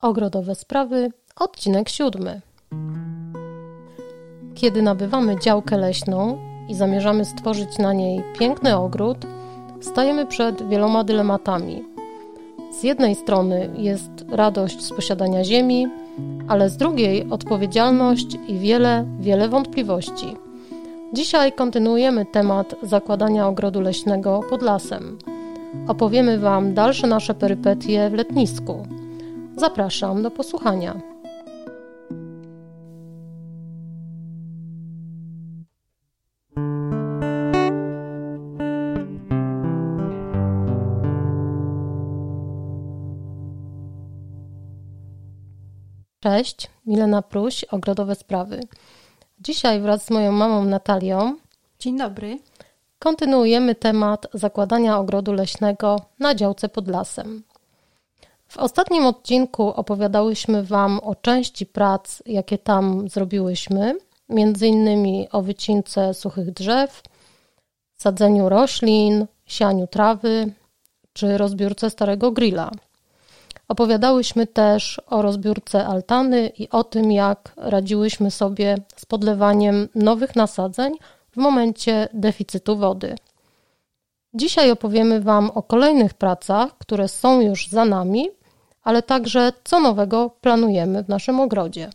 Ogrodowe sprawy, odcinek siódmy. Kiedy nabywamy działkę leśną i zamierzamy stworzyć na niej piękny ogród, stajemy przed wieloma dylematami. Z jednej strony jest radość z posiadania ziemi, ale z drugiej odpowiedzialność i wiele, wiele wątpliwości. Dzisiaj kontynuujemy temat zakładania ogrodu leśnego pod lasem. Opowiemy Wam dalsze nasze perypetie w letnisku. Zapraszam do posłuchania. Cześć, Milena Pruś, Ogrodowe Sprawy. Dzisiaj wraz z moją mamą Natalią Dzień dobry. kontynuujemy temat zakładania ogrodu leśnego na działce pod lasem. W ostatnim odcinku opowiadałyśmy Wam o części prac, jakie tam zrobiłyśmy, między innymi o wycince suchych drzew, sadzeniu roślin, sianiu trawy czy rozbiórce starego grilla. Opowiadałyśmy też o rozbiórce altany i o tym, jak radziłyśmy sobie z podlewaniem nowych nasadzeń w momencie deficytu wody. Dzisiaj opowiemy Wam o kolejnych pracach, które są już za nami, ale także co nowego planujemy w naszym ogrodzie.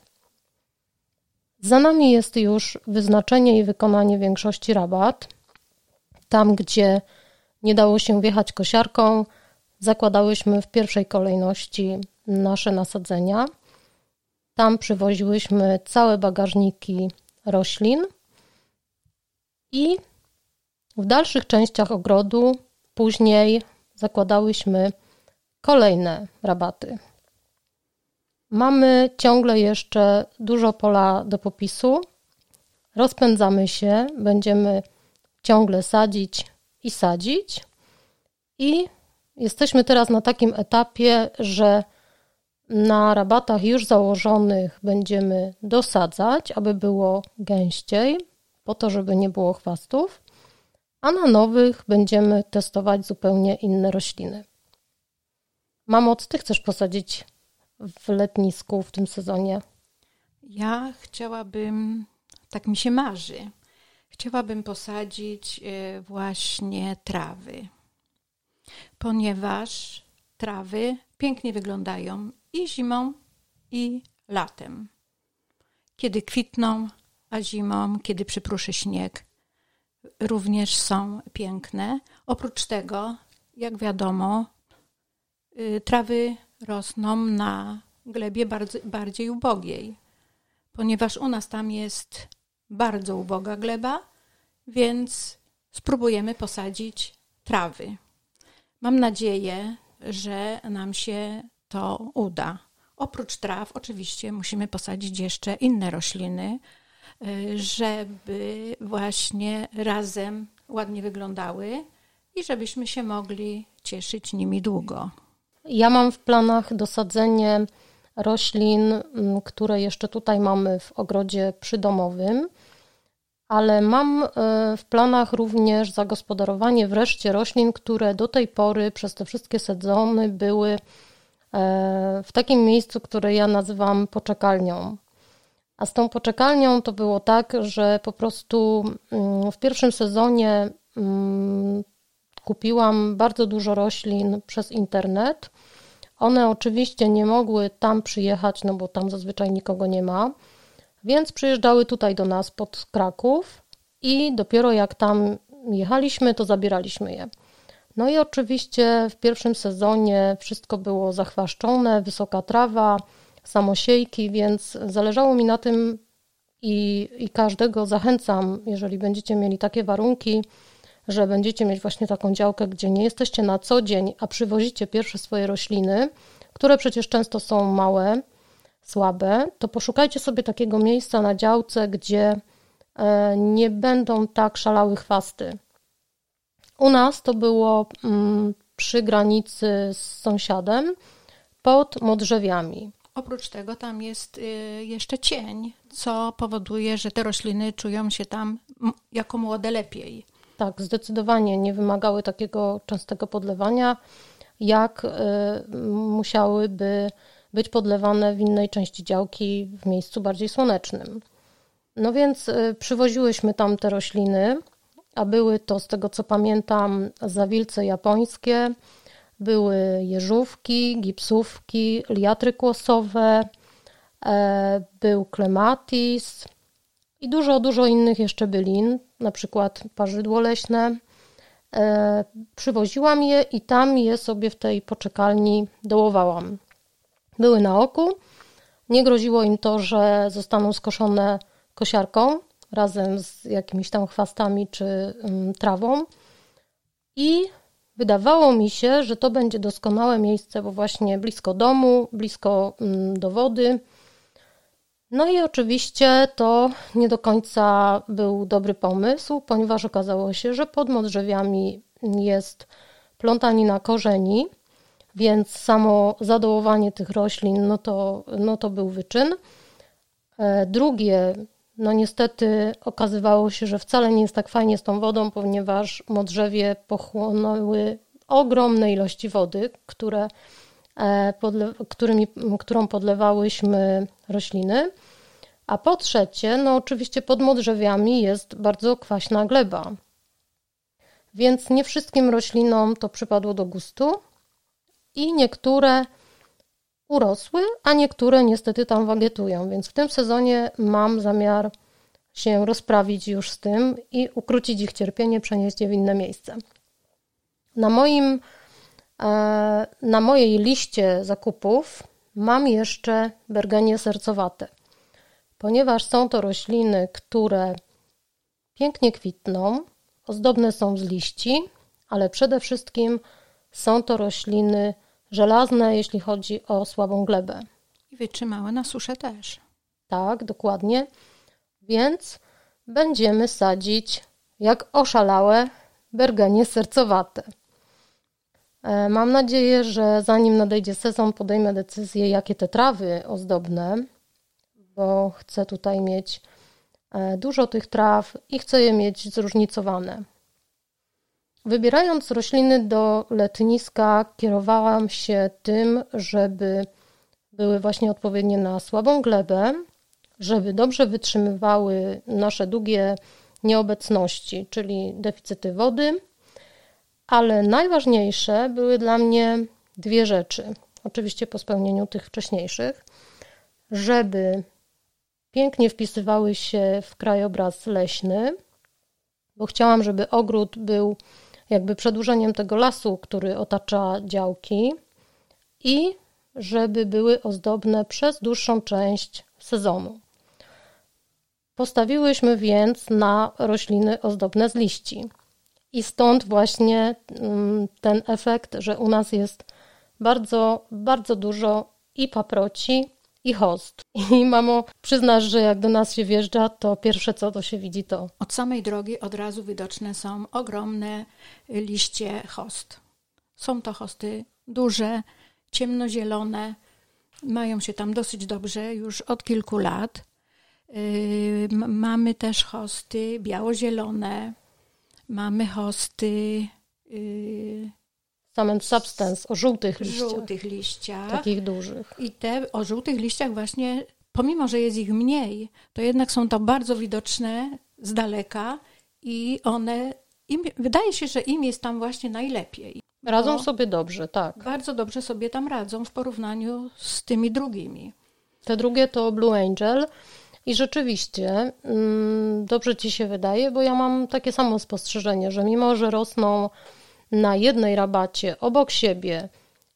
Za nami jest już wyznaczenie i wykonanie większości rabat. Tam, gdzie nie dało się wjechać kosiarką, zakładałyśmy w pierwszej kolejności nasze nasadzenia. Tam przywoziłyśmy całe bagażniki roślin i w dalszych częściach ogrodu później zakładałyśmy kolejne rabaty. Mamy ciągle jeszcze dużo pola do popisu. Rozpędzamy się, będziemy ciągle sadzić i sadzić. I jesteśmy teraz na takim etapie, że na rabatach już założonych będziemy dosadzać, aby było gęściej, po to, żeby nie było chwastów, a na nowych będziemy testować zupełnie inne rośliny. Mamo, co ty chcesz posadzić w letnisku w tym sezonie? Ja chciałabym, tak mi się marzy, chciałabym posadzić e, właśnie trawy, ponieważ trawy pięknie wyglądają i zimą, i latem. Kiedy kwitną, a zimą, kiedy przypruszy śnieg, również są piękne. Oprócz tego, jak wiadomo, trawy rosną na glebie bardzo, bardziej ubogiej, ponieważ u nas tam jest bardzo uboga gleba, więc spróbujemy posadzić trawy. Mam nadzieję, że nam się to uda. Oprócz traw, oczywiście, musimy posadzić jeszcze inne rośliny, y, żeby właśnie razem ładnie wyglądały i żebyśmy się mogli cieszyć nimi długo. Ja mam w planach dosadzenie roślin, mm, które jeszcze tutaj mamy w ogrodzie przydomowym, ale mam e, w planach również zagospodarowanie wreszcie roślin, które do tej pory przez te wszystkie sezony były e, w takim miejscu, które ja nazywam poczekalnią. A z tą poczekalnią to było tak, że po prostu mm, w pierwszym sezonie mm, kupiłam bardzo dużo roślin przez internet. One oczywiście nie mogły tam przyjechać, no bo tam zazwyczaj nikogo nie ma, więc przyjeżdżały tutaj do nas pod Kraków i dopiero jak tam jechaliśmy, to zabieraliśmy je. No i oczywiście w pierwszym sezonie wszystko było zachwaszczone, wysoka trawa, samosiejki, więc zależało mi na tym i, i każdego zachęcam, jeżeli będziecie mieli takie warunki, że będziecie mieć właśnie taką działkę, gdzie nie jesteście na co dzień, a przywozicie pierwsze swoje rośliny, które przecież często są małe, słabe, to poszukajcie sobie takiego miejsca na działce, gdzie e, nie będą tak szalały chwasty. U nas to było mm, przy granicy z sąsiadem pod modrzewiami. Oprócz tego tam jest y, jeszcze cień, co powoduje, że te rośliny czują się tam jako młode lepiej. Tak, zdecydowanie nie wymagały takiego częstego podlewania, jak y, musiałyby być podlewane w innej części działki w miejscu bardziej słonecznym. No więc y, przywoziłyśmy tam te rośliny, a były to, z tego co pamiętam, zawilce japońskie, były jeżówki, gipsówki, liatry kłosowe, e, był klematis i dużo, dużo innych jeszcze bylin, na przykład parzydło leśne. E, przywoziłam je i tam je sobie w tej poczekalni dołowałam. Były na oku. Nie groziło im to, że zostaną skoszone kosiarką razem z jakimiś tam chwastami czy um, trawą. I wydawało mi się, że to będzie doskonałe miejsce, bo właśnie blisko domu, blisko um, do wody. No i oczywiście to nie do końca był dobry pomysł, ponieważ okazało się, że pod modrzewiami jest plątanina korzeni, więc samo zadołowanie tych roślin no to, no to był wyczyn. E, drugie, no niestety okazywało się, że wcale nie jest tak fajnie z tą wodą, ponieważ modrzewie pochłonęły ogromne ilości wody, które, e, podle, którymi, którą podlewałyśmy rośliny. A po trzecie, no oczywiście pod modrzewiami jest bardzo kwaśna gleba. Więc nie wszystkim roślinom to przypadło do gustu i niektóre urosły, a niektóre niestety tam wagietują. Więc w tym sezonie mam zamiar się rozprawić już z tym i ukrócić ich cierpienie, przenieść je w inne miejsce. Na moim e, na mojej liście zakupów mam jeszcze bergenie sercowate ponieważ są to rośliny, które pięknie kwitną, ozdobne są z liści, ale przede wszystkim są to rośliny żelazne, jeśli chodzi o słabą glebę. I wytrzymałe na suszę też. Tak, dokładnie. Więc będziemy sadzić jak oszalałe bergenie sercowate. E, mam nadzieję, że zanim nadejdzie sezon, podejmę decyzję, jakie te trawy ozdobne bo chcę tutaj mieć e, dużo tych traw i chcę je mieć zróżnicowane. Wybierając rośliny do letniska, kierowałam się tym, żeby były właśnie odpowiednie na słabą glebę, żeby dobrze wytrzymywały nasze długie nieobecności, czyli deficyty wody, ale najważniejsze były dla mnie dwie rzeczy. Oczywiście po spełnieniu tych wcześniejszych, żeby pięknie wpisywały się w krajobraz leśny, bo chciałam, żeby ogród był jakby przedłużeniem tego lasu, który otacza działki i żeby były ozdobne przez dłuższą część sezonu. Postawiłyśmy więc na rośliny ozdobne z liści. I stąd właśnie mm, ten efekt, że u nas jest bardzo, bardzo dużo i paproci, i host. I mamo, przyznasz, że jak do nas się wjeżdża, to pierwsze co to się widzi to. Od samej drogi od razu widoczne są ogromne liście host. Są to hosty duże, ciemnozielone, mają się tam dosyć dobrze już od kilku lat. Yy, mamy też hosty biało-zielone, mamy hosty yy, Cement substance o żółtych liściach. Żółtych liściach. Takich dużych. I te o żółtych liściach właśnie, pomimo, że jest ich mniej, to jednak są to bardzo widoczne z daleka i one, im, wydaje się, że im jest tam właśnie najlepiej. Radzą sobie dobrze, tak. Bardzo dobrze sobie tam radzą w porównaniu z tymi drugimi. Te drugie to Blue Angel. I rzeczywiście mm, dobrze ci się wydaje, bo ja mam takie samo spostrzeżenie, że mimo, że rosną na jednej rabacie obok siebie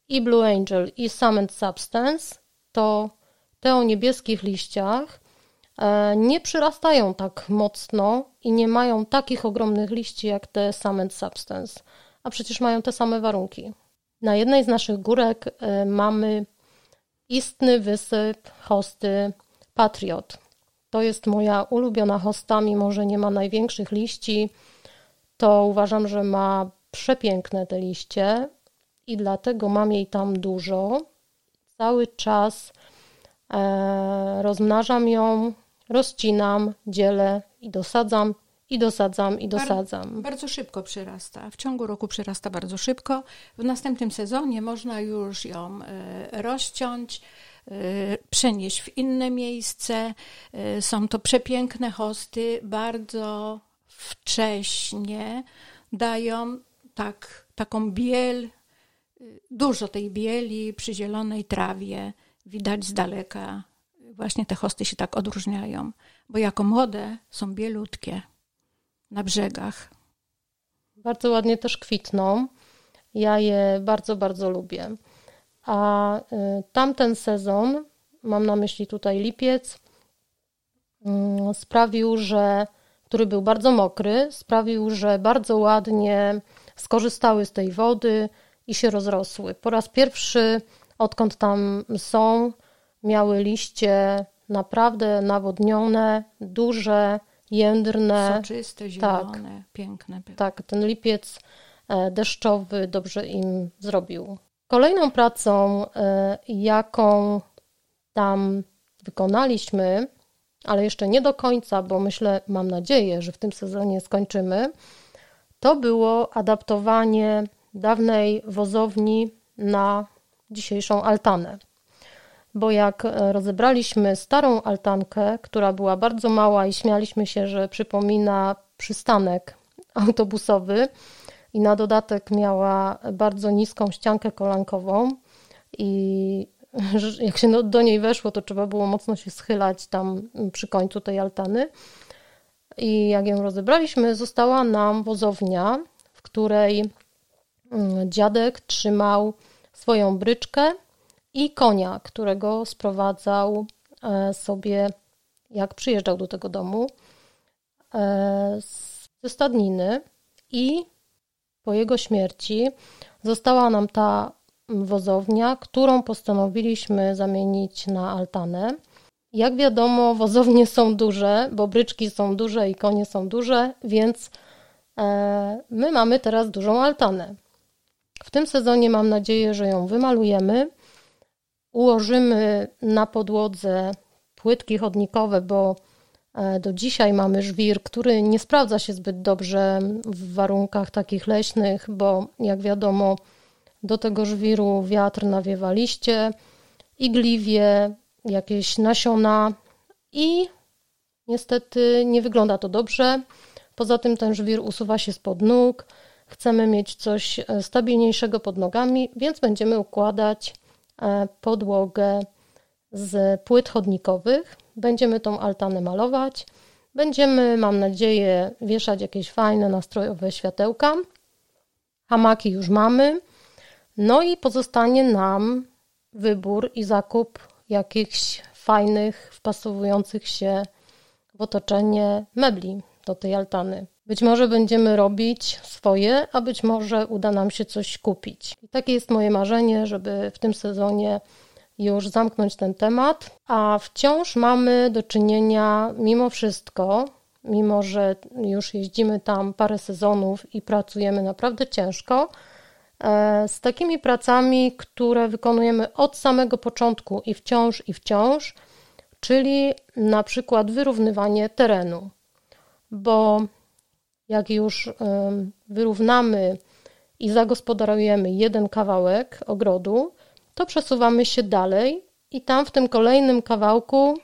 i Blue Angel i Cement Substance, to te o niebieskich liściach e, nie przyrastają tak mocno i nie mają takich ogromnych liści jak te Cement Substance, a przecież mają te same warunki. Na jednej z naszych górek e, mamy istny wysyp hosty Patriot. To jest moja ulubiona hosta, mimo że nie ma największych liści, to uważam, że ma przepiękne te liście i dlatego mam jej tam dużo. Cały czas e, rozmnażam ją, rozcinam, dzielę i dosadzam i dosadzam, i dosadzam. Bardzo, bardzo szybko przyrasta. W ciągu roku przyrasta bardzo szybko. W następnym sezonie można już ją e, rozciąć, przenieść w inne miejsce. Są to przepiękne hosty, bardzo wcześnie dają tak, taką biel, dużo tej bieli przy zielonej trawie. Widać z daleka. Właśnie te hosty się tak odróżniają, bo jako młode są bielutkie na brzegach. Bardzo ładnie też kwitną. Ja je bardzo, bardzo lubię. A y, tamten sezon, mam na myśli tutaj lipiec, y, sprawił, że, który był bardzo mokry, sprawił, że bardzo ładnie skorzystały z tej wody i się rozrosły. Po raz pierwszy, odkąd tam są, miały liście naprawdę nawodnione, duże, jędrne. Soczyste, zielone, tak, piękne. Były. Tak, ten lipiec e, deszczowy dobrze im zrobił. Kolejną pracą, e, jaką tam wykonaliśmy, ale jeszcze nie do końca, bo myślę, mam nadzieję, że w tym sezonie skończymy, to było adaptowanie dawnej wozowni na dzisiejszą altanę. Bo jak e, rozebraliśmy starą altankę, która była bardzo mała i śmialiśmy się, że przypomina przystanek autobusowy, i na dodatek miała bardzo niską ściankę kolankową i jak się do niej weszło, to trzeba było mocno się schylać tam przy końcu tej altany. I jak ją rozebraliśmy, została nam wozownia, w której mm, dziadek trzymał swoją bryczkę i konia, którego sprowadzał e, sobie, jak przyjeżdżał do tego domu, e, ze stadniny i po jego śmierci została nam ta wozownia, którą postanowiliśmy zamienić na altanę. Jak wiadomo, wozownie są duże, bo bryczki są duże i konie są duże, więc e, my mamy teraz dużą altanę. W tym sezonie mam nadzieję, że ją wymalujemy. Ułożymy na podłodze płytki chodnikowe, bo E, do dzisiaj mamy żwir, który nie sprawdza się zbyt dobrze w warunkach takich leśnych, bo jak wiadomo, do tego żwiru wiatr nawiewa liście, igliwie, jakieś nasiona i niestety nie wygląda to dobrze. Poza tym ten żwir usuwa się spod nóg. Chcemy mieć coś e, stabilniejszego pod nogami, więc będziemy układać e, podłogę z płyt chodnikowych. Będziemy tą altanę malować. Będziemy, mam nadzieję, wieszać jakieś fajne, nastrojowe światełka. Hamaki już mamy. No i pozostanie nam wybór i zakup jakichś fajnych, wpasowujących się w otoczenie mebli do tej altany. Być może będziemy robić swoje, a być może uda nam się coś kupić. I takie jest moje marzenie, żeby w tym sezonie już zamknąć ten temat, a wciąż mamy do czynienia mimo wszystko, mimo że już jeździmy tam parę sezonów i pracujemy naprawdę ciężko, z takimi pracami, które wykonujemy od samego początku i wciąż, i wciąż, czyli na przykład wyrównywanie terenu. Bo jak już wyrównamy i zagospodarujemy jeden kawałek ogrodu, to przesuwamy się dalej i tam w tym kolejnym kawałku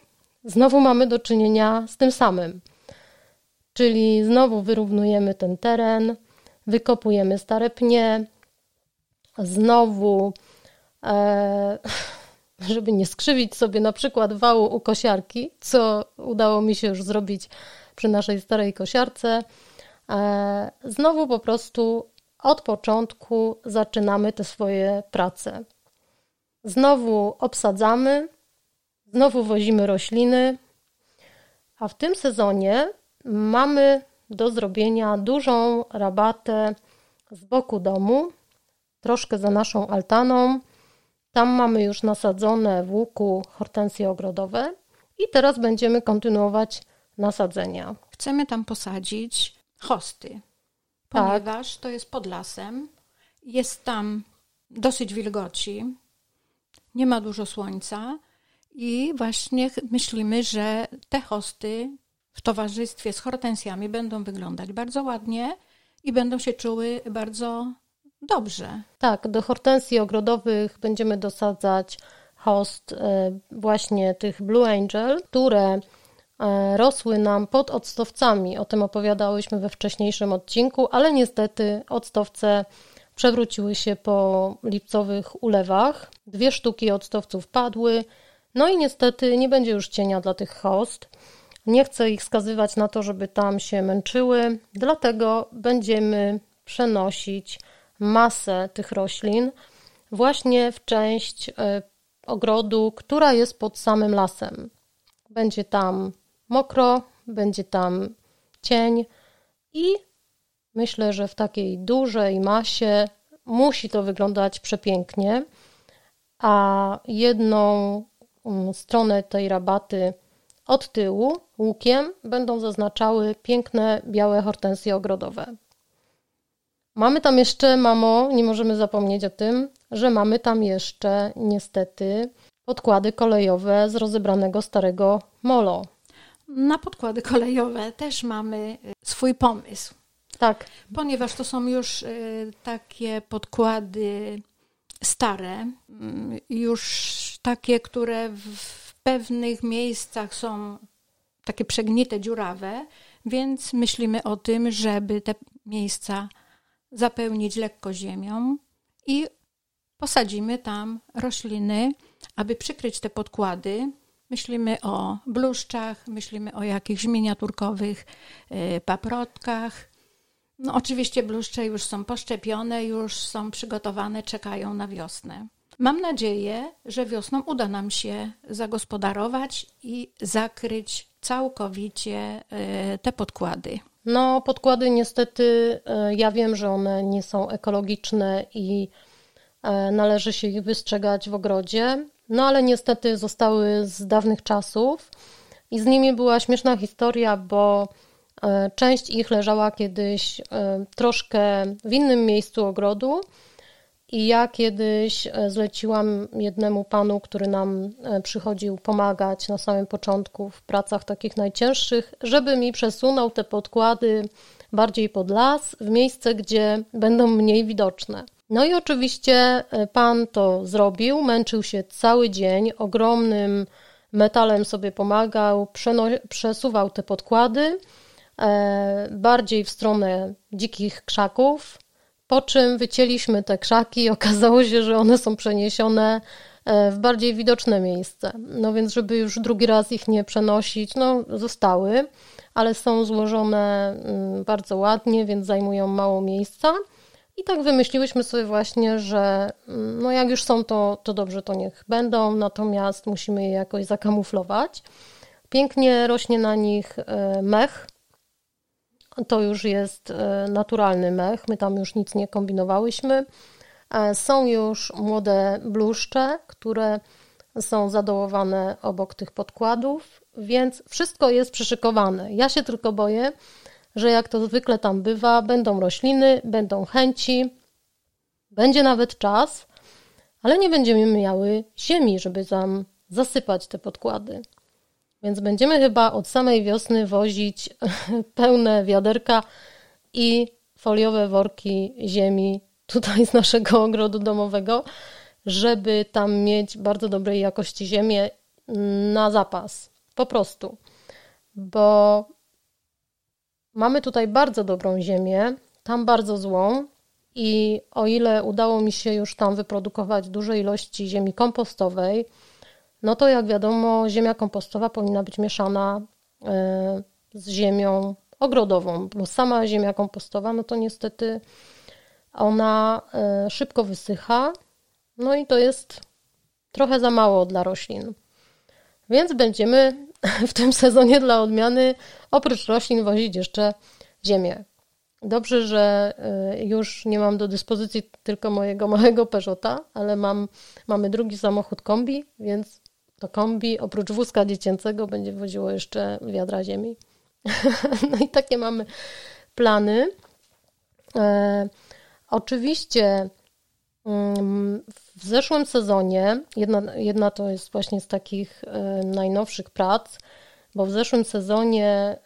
znowu mamy do czynienia z tym samym. Czyli znowu wyrównujemy ten teren, wykopujemy stare pnie, znowu, e, żeby nie skrzywić sobie na przykład wału u kosiarki, co udało mi się już zrobić przy naszej starej kosiarce, e, znowu po prostu od początku zaczynamy te swoje prace. Znowu obsadzamy, znowu wozimy rośliny, a w tym sezonie mamy do zrobienia dużą rabatę z boku domu, troszkę za naszą altaną. Tam mamy już nasadzone w łuku hortensje ogrodowe i teraz będziemy kontynuować nasadzenia. Chcemy tam posadzić hosty, ponieważ tak. to jest pod lasem, jest tam dosyć wilgoci, nie ma dużo słońca i właśnie myślimy, że te hosty w towarzystwie z hortensjami będą wyglądać bardzo ładnie i będą się czuły bardzo dobrze. Tak, do hortensji ogrodowych będziemy dosadzać host e, właśnie tych Blue Angel, które e, rosły nam pod octowcami. O tym opowiadałyśmy we wcześniejszym odcinku, ale niestety octowce przewróciły się po lipcowych ulewach. Dwie sztuki octowców padły, no i niestety nie będzie już cienia dla tych host. Nie chcę ich skazywać na to, żeby tam się męczyły, dlatego będziemy przenosić masę tych roślin właśnie w część e, ogrodu, która jest pod samym lasem. Będzie tam mokro, będzie tam cień i myślę, że w takiej dużej masie musi to wyglądać przepięknie. A jedną mm, stronę tej rabaty od tyłu łukiem będą zaznaczały piękne białe hortensje ogrodowe. Mamy tam jeszcze, mamo, nie możemy zapomnieć o tym, że mamy tam jeszcze niestety podkłady kolejowe z rozebranego starego molo. Na podkłady kolejowe też mamy y, swój pomysł. Tak. Ponieważ to są już y, takie podkłady stare, mm, już takie, które w pewnych miejscach są takie przegnite, dziurawe, więc myślimy o tym, żeby te miejsca zapełnić lekko ziemią i posadzimy tam rośliny, aby przykryć te podkłady. Myślimy o bluszczach, myślimy o jakichś miniaturkowych y, paprotkach. No oczywiście bluszcze już są poszczepione, już są przygotowane, czekają na wiosnę. Mam nadzieję, że wiosną uda nam się zagospodarować i zakryć całkowicie y, te podkłady. No, podkłady niestety, e, ja wiem, że one nie są ekologiczne i e, należy się ich wystrzegać w ogrodzie, no ale niestety zostały z dawnych czasów i z nimi była śmieszna historia, bo e, część ich leżała kiedyś troszkę w innym miejscu ogrodu i ja kiedyś e, zleciłam jednemu panu, który nam e, przychodził pomagać na samym początku w pracach takich najcięższych, żeby mi przesunął te podkłady bardziej pod las, w miejsce, gdzie będą mniej widoczne. No i oczywiście e, pan to zrobił, męczył się cały dzień, ogromnym metalem sobie pomagał, przesuwał te podkłady bardziej w stronę dzikich krzaków, po czym wycięliśmy te krzaki i okazało się, że one są przeniesione e, w bardziej widoczne miejsce. No więc, żeby już drugi raz ich nie przenosić, no zostały, ale są złożone mm, bardzo ładnie, więc zajmują mało miejsca. I tak wymyśliłyśmy sobie właśnie, że mm, no jak już są, to, to dobrze, to niech będą, natomiast musimy je jakoś zakamuflować. Pięknie rośnie na nich e, mech, to już jest e, naturalny mech, my tam już nic nie kombinowałyśmy. E, są już młode bluszcze, które są zadołowane obok tych podkładów, więc wszystko jest przyszykowane. Ja się tylko boję, że jak to zwykle tam bywa, będą rośliny, będą chęci, będzie nawet czas, ale nie będziemy miały ziemi, żeby tam zasypać te podkłady. Więc będziemy chyba od samej wiosny wozić pełne wiaderka i foliowe worki ziemi tutaj z naszego ogrodu domowego, żeby tam mieć bardzo dobrej jakości ziemię na zapas. Po prostu. Bo mamy tutaj bardzo dobrą ziemię, tam bardzo złą. I o ile udało mi się już tam wyprodukować duże ilości ziemi kompostowej, no to jak wiadomo, ziemia kompostowa powinna być mieszana e, z ziemią ogrodową, bo sama ziemia kompostowa, no to niestety ona e, szybko wysycha, no i to jest trochę za mało dla roślin. Więc będziemy w tym sezonie dla odmiany oprócz roślin wozić jeszcze ziemię. Dobrze, że e, już nie mam do dyspozycji tylko mojego małego Peugeota, ale mam, mamy drugi samochód kombi, więc to kombi oprócz wózka dziecięcego będzie woziło jeszcze wiadra ziemi. no i takie mamy plany. E, oczywiście mm, w zeszłym sezonie, jedna, jedna to jest właśnie z takich e, najnowszych prac, bo w zeszłym sezonie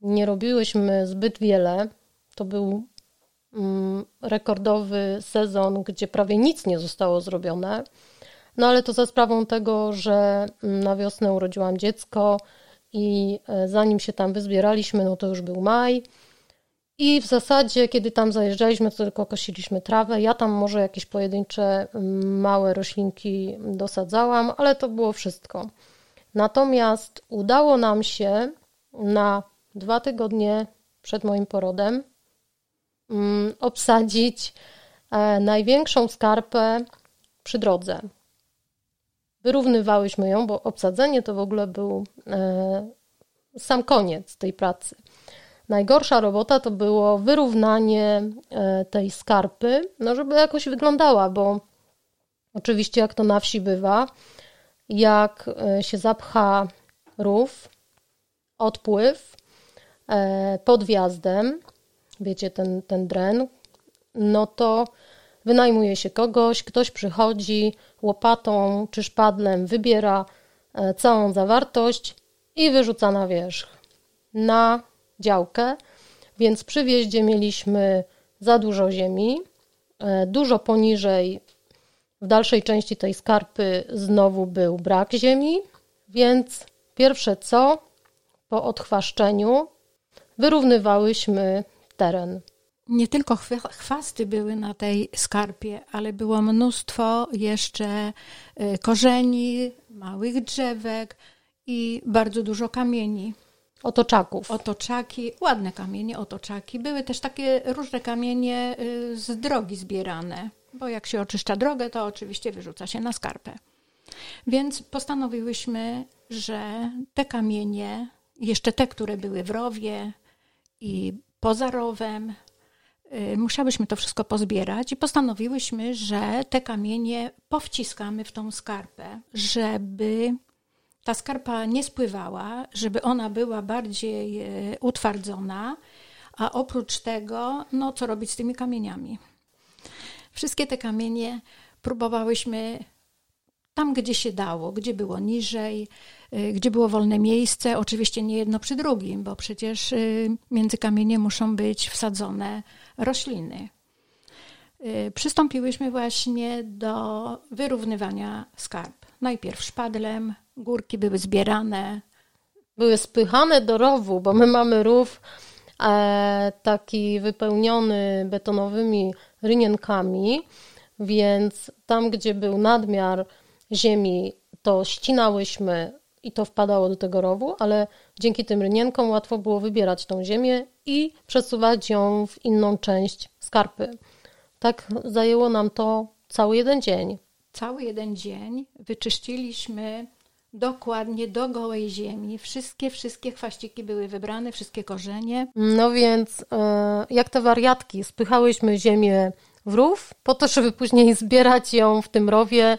nie robiłyśmy zbyt wiele. To był mm, rekordowy sezon, gdzie prawie nic nie zostało zrobione. No ale to za sprawą tego, że mm, na wiosnę urodziłam dziecko i e, zanim się tam wyzbieraliśmy, no to już był maj. I w zasadzie, kiedy tam zajeżdżaliśmy, to tylko kosiliśmy trawę. Ja tam może jakieś pojedyncze mm, małe roślinki dosadzałam, ale to było wszystko. Natomiast udało nam się na dwa tygodnie przed moim porodem mm, obsadzić e, największą skarpę przy drodze. Wyrównywałyśmy ją, bo obsadzenie to w ogóle był e, sam koniec tej pracy. Najgorsza robota to było wyrównanie e, tej skarpy, no żeby jakoś wyglądała, bo oczywiście jak to na wsi bywa, jak e, się zapcha rów, odpływ pod wjazdem, wiecie, ten, ten dren, no to wynajmuje się kogoś, ktoś przychodzi łopatą czy szpadlem, wybiera całą zawartość i wyrzuca na wierzch. Na działkę, więc przy wjeździe mieliśmy za dużo ziemi. E, dużo poniżej w dalszej części tej skarpy znowu był brak ziemi, więc pierwsze co po odchwaszczeniu wyrównywałyśmy teren. Nie tylko chwasty były na tej skarpie, ale było mnóstwo jeszcze e, korzeni, małych drzewek i bardzo dużo kamieni. Otoczaków. Otoczaki, ładne kamienie, otoczaki. Były też takie różne kamienie y, z drogi zbierane, bo jak się oczyszcza drogę, to oczywiście wyrzuca się na skarpę. Więc postanowiłyśmy, że te kamienie, jeszcze te, które były w rowie i poza rowem, musiałyśmy to wszystko pozbierać i postanowiłyśmy, że te kamienie powciskamy w tą skarpę, żeby ta skarpa nie spływała, żeby ona była bardziej e, utwardzona, a oprócz tego, no co robić z tymi kamieniami? Wszystkie te kamienie próbowałyśmy tam, gdzie się dało, gdzie było niżej, e, gdzie było wolne miejsce, oczywiście nie jedno przy drugim, bo przecież e, między kamienie muszą być wsadzone rośliny. Przystąpiłyśmy właśnie do wyrównywania skarb. Najpierw szpadlem, Górki były zbierane. Były spychane do rowu, bo my mamy rów e, taki wypełniony betonowymi rynienkami, więc tam, gdzie był nadmiar ziemi, to ścinałyśmy i to wpadało do tego rowu, ale dzięki tym rynienkom łatwo było wybierać tą ziemię i przesuwać ją w inną część skarpy. Tak zajęło nam to cały jeden dzień. Cały jeden dzień wyczyściliśmy Dokładnie do gołej ziemi. Wszystkie, wszystkie chwaściki były wybrane, wszystkie korzenie. No więc e, jak te wariatki, spychałyśmy ziemię w rów, po to, żeby później zbierać ją w tym rowie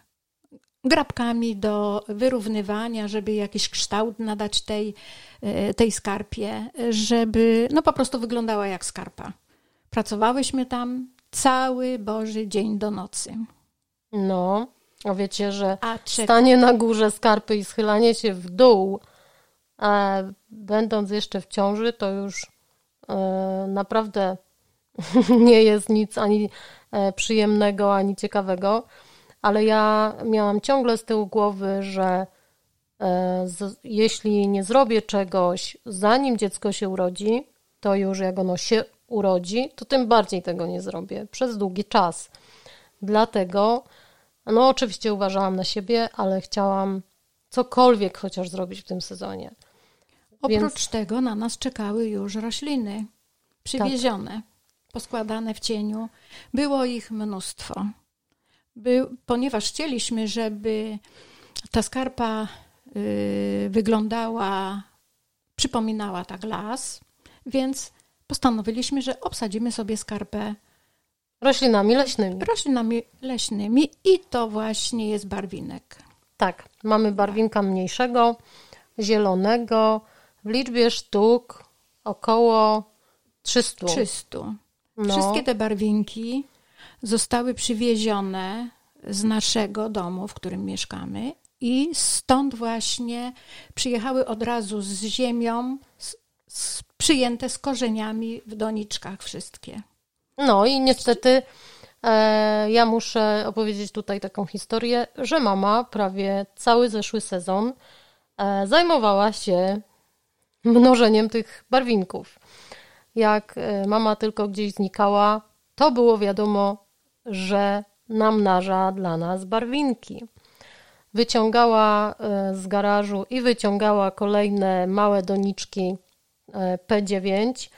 grabkami do wyrównywania, żeby jakiś kształt nadać tej, y, tej skarpie, żeby no po prostu wyglądała jak skarpa. Pracowałyśmy tam cały Boży dzień do nocy. No, a wiecie, że a stanie na górze skarpy i schylanie się w dół, a będąc jeszcze w ciąży, to już E, naprawdę nie jest nic ani e, przyjemnego, ani ciekawego, ale ja miałam ciągle z tyłu głowy, że e, jeśli nie zrobię czegoś zanim dziecko się urodzi, to już jak ono się urodzi, to tym bardziej tego nie zrobię przez długi czas. Dlatego, no oczywiście uważałam na siebie, ale chciałam cokolwiek chociaż zrobić w tym sezonie. Oprócz Więc... tego na nas czekały już rośliny przywiezione, tak. poskładane w cieniu. Było ich mnóstwo. By, ponieważ chcieliśmy, żeby ta skarpa y, wyglądała, przypominała tak las, więc postanowiliśmy, że obsadzimy sobie skarpę roślinami leśnymi. Roślinami leśnymi i to właśnie jest barwinek. Tak, mamy barwinka mniejszego, zielonego, w liczbie sztuk około 300. 300. No. Wszystkie te barwinki zostały przywiezione z naszego domu, w którym mieszkamy, i stąd właśnie przyjechały od razu z ziemią, z, z, przyjęte z korzeniami w doniczkach wszystkie. No i niestety e, ja muszę opowiedzieć tutaj taką historię, że mama prawie cały zeszły sezon e, zajmowała się mnożeniem tych barwinków. Jak e, mama tylko gdzieś znikała, to było wiadomo, że namnaża dla nas barwinki. Wyciągała e, z garażu i wyciągała kolejne małe doniczki e, P9,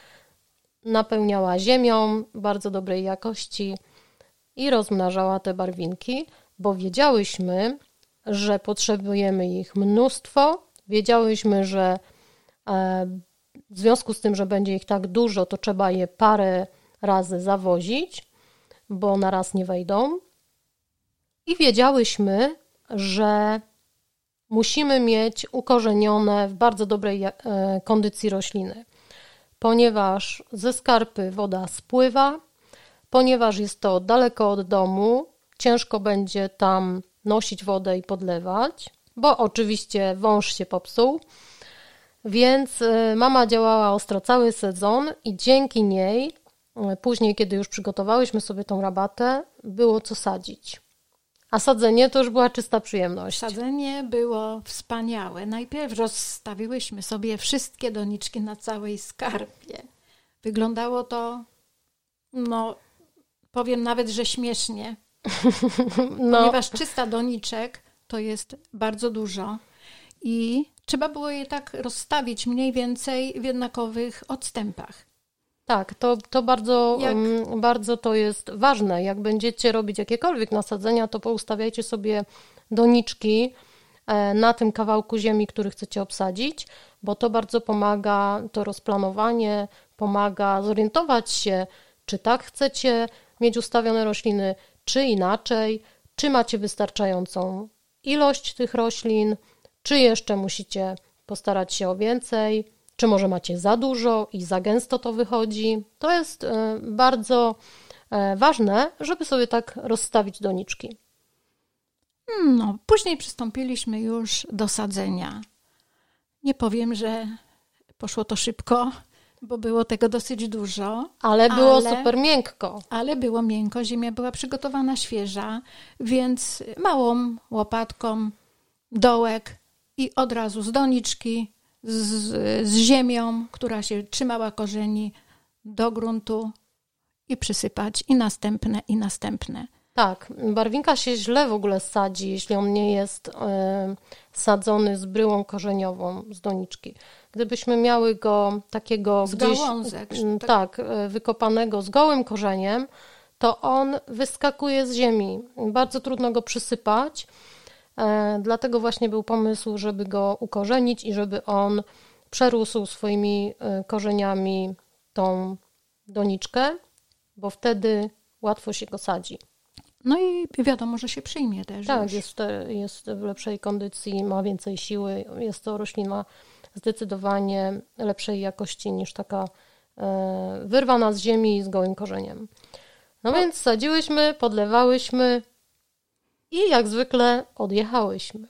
napełniała ziemią bardzo dobrej jakości i rozmnażała te barwinki, bo wiedziałyśmy, że potrzebujemy ich mnóstwo. Wiedziałyśmy, że w związku z tym, że będzie ich tak dużo, to trzeba je parę razy zawozić, bo na raz nie wejdą. I wiedziałyśmy, że musimy mieć ukorzenione w bardzo dobrej e, kondycji rośliny, ponieważ ze skarpy woda spływa, ponieważ jest to daleko od domu, ciężko będzie tam nosić wodę i podlewać, bo oczywiście wąż się popsuł. Więc e, mama działała ostro cały sezon i dzięki niej, później, kiedy już przygotowałyśmy sobie tą rabatę, było co sadzić. A sadzenie to już była czysta przyjemność. Sadzenie było wspaniałe. Najpierw rozstawiłyśmy sobie wszystkie doniczki na całej skarpie. Wyglądało to, no, powiem nawet, że śmiesznie. no. Ponieważ 300 doniczek to jest bardzo dużo i trzeba było je tak rozstawić mniej więcej w jednakowych odstępach. Tak, to, to bardzo, um, bardzo to jest ważne. Jak będziecie robić jakiekolwiek nasadzenia, to poustawiajcie sobie doniczki e, na tym kawałku ziemi, który chcecie obsadzić, bo to bardzo pomaga, to rozplanowanie pomaga zorientować się, czy tak chcecie mieć ustawione rośliny, czy inaczej, czy macie wystarczającą ilość tych roślin, czy jeszcze musicie postarać się o więcej, czy może macie za dużo i za gęsto to wychodzi. To jest e, bardzo e, ważne, żeby sobie tak rozstawić doniczki. No, później przystąpiliśmy już do sadzenia. Nie powiem, że poszło to szybko, bo było tego dosyć dużo. Ale było ale, super miękko. Ale było miękko, ziemia była przygotowana świeża, więc małą łopatką dołek i od razu z doniczki z, z ziemią, która się trzymała korzeni do gruntu i przysypać i następne, i następne. Tak, barwinka się źle w ogóle sadzi, jeśli on nie jest y, sadzony z bryłą korzeniową z doniczki. Gdybyśmy miały go takiego z gdzieś, gałązek, y, tak, y, wykopanego z gołym korzeniem, to on wyskakuje z ziemi. Bardzo trudno go przysypać E, dlatego właśnie był pomysł, żeby go ukorzenić i żeby on przerósł swoimi e, korzeniami tą doniczkę, bo wtedy łatwo się go sadzi. No i wiadomo, że się przyjmie też. Tak, jest, jest w lepszej kondycji, ma więcej siły. Jest to roślina zdecydowanie lepszej jakości niż taka e, wyrwana z ziemi z gołym korzeniem. No, no więc sadziłyśmy, podlewałyśmy, i jak zwykle odjechałyśmy.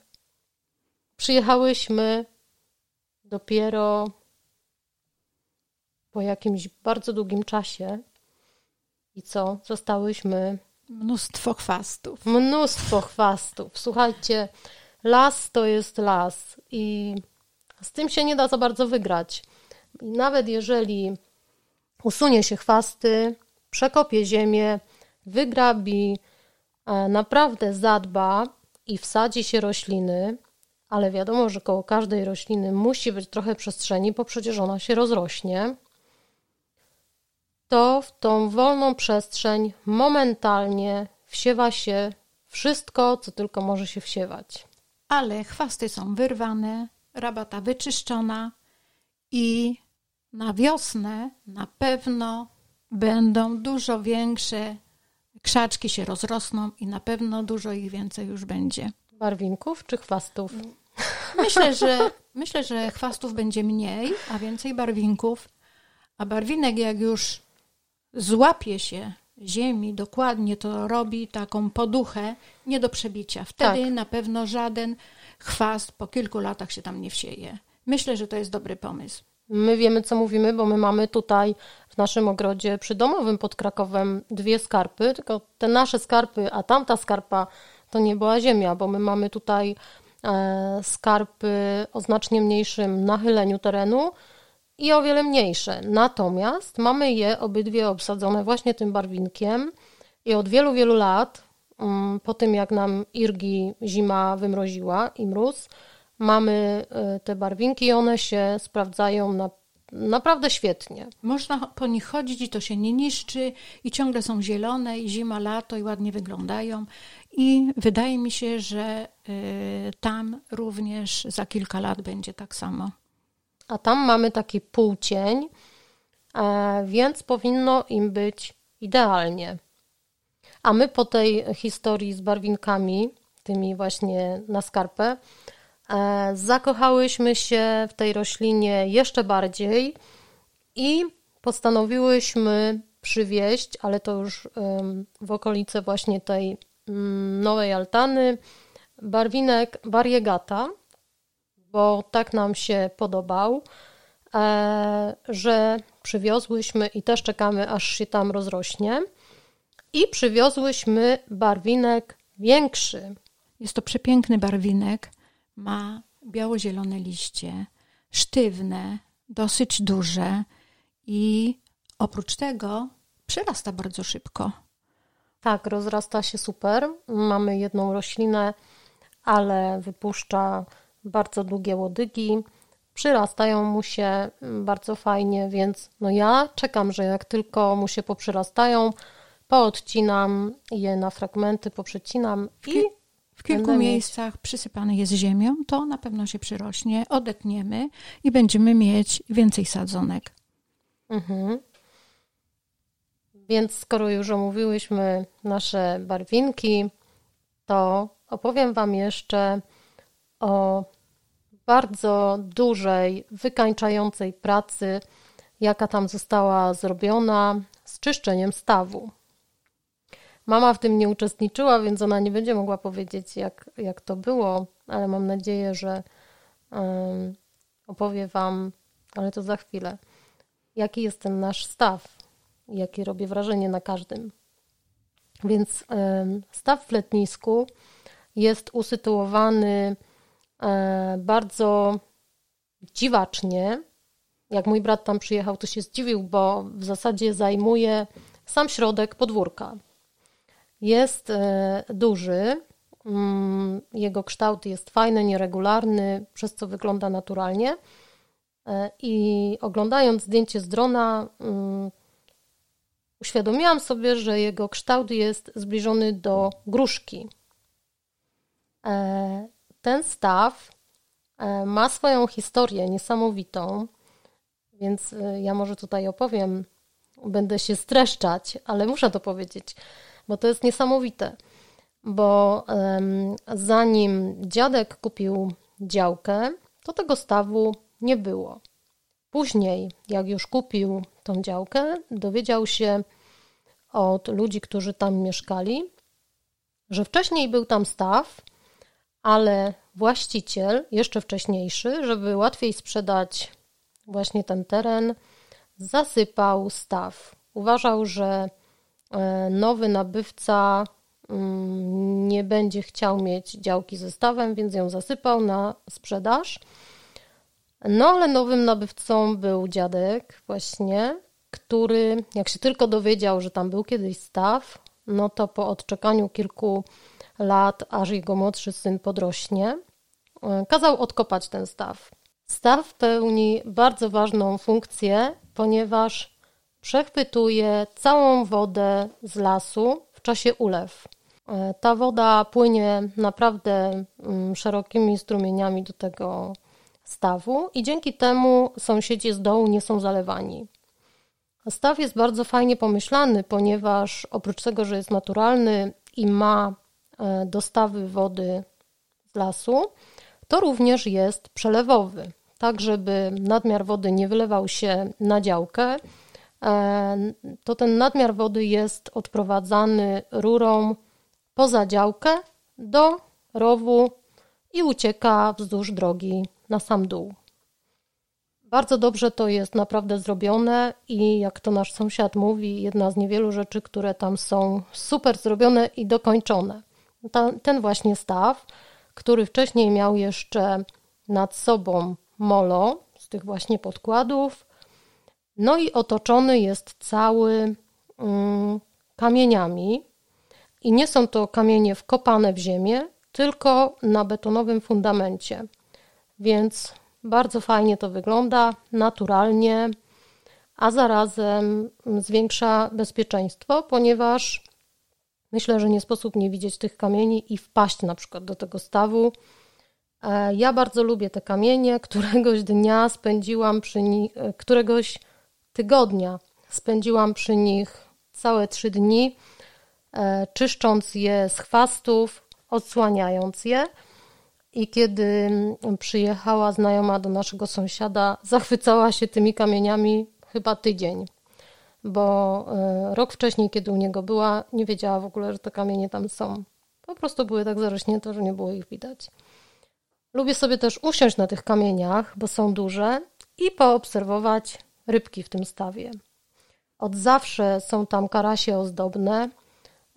Przyjechałyśmy dopiero po jakimś bardzo długim czasie. I co? Zostałyśmy. Mnóstwo chwastów. Mnóstwo chwastów. Słuchajcie, las to jest las i z tym się nie da za bardzo wygrać. I nawet jeżeli usunie się chwasty, przekopie ziemię, wygrabi, naprawdę zadba i wsadzi się rośliny, ale wiadomo, że koło każdej rośliny musi być trochę przestrzeni, bo przecież ona się rozrośnie, to w tą wolną przestrzeń momentalnie wsiewa się wszystko, co tylko może się wsiewać. Ale chwasty są wyrwane, rabata wyczyszczona i na wiosnę na pewno będą dużo większe krzaczki się rozrosną i na pewno dużo ich więcej już będzie. Barwinków czy chwastów? Myślę, że, myślę, że chwastów będzie mniej, a więcej barwinków. A barwinek, jak już złapie się ziemi dokładnie, to robi taką poduchę nie do przebicia. Wtedy tak. na pewno żaden chwast po kilku latach się tam nie wsieje. Myślę, że to jest dobry pomysł. My wiemy, co mówimy, bo my mamy tutaj w naszym ogrodzie przydomowym pod Krakowem dwie skarpy, tylko te nasze skarpy, a tamta skarpa to nie była ziemia, bo my mamy tutaj e, skarpy o znacznie mniejszym nachyleniu terenu i o wiele mniejsze. Natomiast mamy je obydwie obsadzone właśnie tym barwinkiem i od wielu, wielu lat, mm, po tym jak nam irgi zima wymroziła i mróz, mamy e, te barwinki i one się sprawdzają na, naprawdę świetnie. Można po nich chodzić i to się nie niszczy i ciągle są zielone i zima, lato i ładnie wyglądają i wydaje mi się, że y, tam również za kilka lat będzie tak samo. A tam mamy taki półcień, e, więc powinno im być idealnie. A my po tej historii z barwinkami, tymi właśnie na skarpę, E, zakochałyśmy się w tej roślinie jeszcze bardziej i postanowiłyśmy przywieźć, ale to już w okolice właśnie tej mm, nowej altany, barwinek variegata, bo tak nam się podobał, e, że przywiozłyśmy i też czekamy, aż się tam rozrośnie. I przywiozłyśmy barwinek większy. Jest to przepiękny barwinek ma biało-zielone liście, sztywne, dosyć duże i oprócz tego przyrasta bardzo szybko. Tak, rozrasta się super. Mamy jedną roślinę, ale wypuszcza bardzo długie łodygi. Przyrastają mu się bardzo fajnie, więc no ja czekam, że jak tylko mu się poprzyrastają, poodcinam je na fragmenty, poprzecinam i w kilku Będę miejscach mieć. przysypane jest ziemią, to na pewno się przyrośnie, odetniemy i będziemy mieć więcej sadzonek. Mhm. Więc skoro już omówiłyśmy nasze barwinki, to opowiem Wam jeszcze o bardzo dużej, wykańczającej pracy, jaka tam została zrobiona z czyszczeniem stawu. Mama w tym nie uczestniczyła, więc ona nie będzie mogła powiedzieć, jak, jak to było, ale mam nadzieję, że um, opowie Wam, ale to za chwilę, jaki jest ten nasz staw, jakie robię wrażenie na każdym. Więc um, staw w letnisku jest usytuowany um, bardzo dziwacznie. Jak mój brat tam przyjechał, to się zdziwił, bo w zasadzie zajmuje sam środek podwórka. Jest e, duży, mm, jego kształt jest fajny, nieregularny, przez co wygląda naturalnie. E, I oglądając zdjęcie z drona, mm, uświadomiłam sobie, że jego kształt jest zbliżony do gruszki. E, ten staw ma swoją historię niesamowitą, więc ja może tutaj opowiem, będę się streszczać, ale muszę to powiedzieć bo to jest niesamowite. Bo um, zanim dziadek kupił działkę, to tego stawu nie było. Później, jak już kupił tą działkę, dowiedział się od ludzi, którzy tam mieszkali, że wcześniej był tam staw, ale właściciel, jeszcze wcześniejszy, żeby łatwiej sprzedać właśnie ten teren, zasypał staw. Uważał, że nowy nabywca mm, nie będzie chciał mieć działki ze stawem, więc ją zasypał na sprzedaż. No ale nowym nabywcą był dziadek właśnie, który jak się tylko dowiedział, że tam był kiedyś staw, no to po odczekaniu kilku lat, aż jego młodszy syn podrośnie, e, kazał odkopać ten staw. Staw pełni bardzo ważną funkcję, ponieważ przechwytuje całą wodę z lasu w czasie ulew. E, ta woda płynie naprawdę mm, szerokimi strumieniami do tego stawu i dzięki temu sąsiedzi z dołu nie są zalewani. Staw jest bardzo fajnie pomyślany, ponieważ oprócz tego, że jest naturalny i ma e, dostawy wody z lasu, to również jest przelewowy, tak żeby nadmiar wody nie wylewał się na działkę. E, to ten nadmiar wody jest odprowadzany rurą poza działkę do rowu i ucieka wzdłuż drogi na sam dół. Bardzo dobrze to jest naprawdę zrobione i jak to nasz sąsiad mówi, jedna z niewielu rzeczy, które tam są super zrobione i dokończone. Ta, ten właśnie staw, który wcześniej miał jeszcze nad sobą molo z tych właśnie podkładów, no i otoczony jest cały mm, kamieniami. I nie są to kamienie wkopane w ziemię, tylko na betonowym fundamencie. Więc bardzo fajnie to wygląda, naturalnie, a zarazem zwiększa bezpieczeństwo, ponieważ myślę, że nie sposób nie widzieć tych kamieni i wpaść na przykład do tego stawu. E, ja bardzo lubię te kamienie. Któregoś dnia spędziłam przy nich, któregoś tygodnia spędziłam przy nich całe trzy dni, e, czyszcząc je z chwastów, odsłaniając je. I kiedy przyjechała znajoma do naszego sąsiada, zachwycała się tymi kamieniami chyba tydzień, bo e, rok wcześniej, kiedy u niego była, nie wiedziała w ogóle, że te kamienie tam są. Po prostu były tak zarośnięte, że nie było ich widać. Lubię sobie też usiąść na tych kamieniach, bo są duże i poobserwować rybki w tym stawie. Od zawsze są tam karasie ozdobne,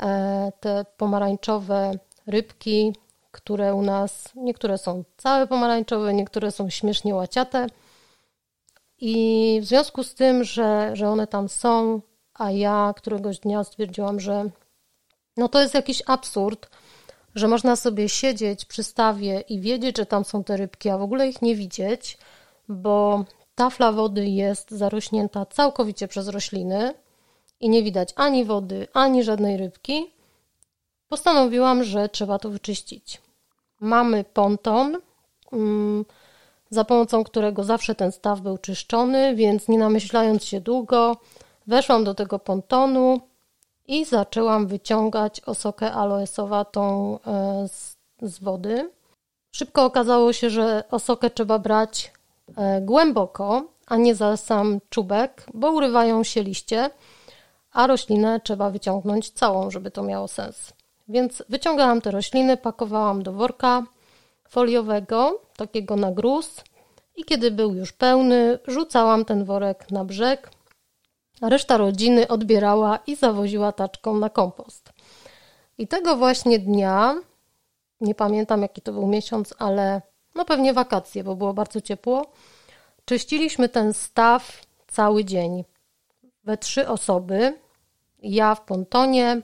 e, te pomarańczowe rybki, które u nas, niektóre są całe pomarańczowe, niektóre są śmiesznie łaciate. I w związku z tym, że, że one tam są, a ja któregoś dnia stwierdziłam, że no to jest jakiś absurd, że można sobie siedzieć przy stawie i wiedzieć, że tam są te rybki, a w ogóle ich nie widzieć, bo tafla wody jest zarośnięta całkowicie przez rośliny i nie widać ani wody, ani żadnej rybki. Postanowiłam, że trzeba to wyczyścić. Mamy ponton, mm, za pomocą którego zawsze ten staw był czyszczony, więc nie namyślając się długo, weszłam do tego pontonu i zaczęłam wyciągać osokę aloesowatą e, z, z wody. Szybko okazało się, że osokę trzeba brać głęboko, a nie za sam czubek, bo urywają się liście, a roślinę trzeba wyciągnąć całą, żeby to miało sens. Więc wyciągałam te rośliny, pakowałam do worka foliowego, takiego na gruz i kiedy był już pełny, rzucałam ten worek na brzeg. Reszta rodziny odbierała i zawoziła taczką na kompost. I tego właśnie dnia, nie pamiętam jaki to był miesiąc, ale no pewnie wakacje, bo było bardzo ciepło, czyściliśmy ten staw cały dzień. We trzy osoby. Ja w pontonie,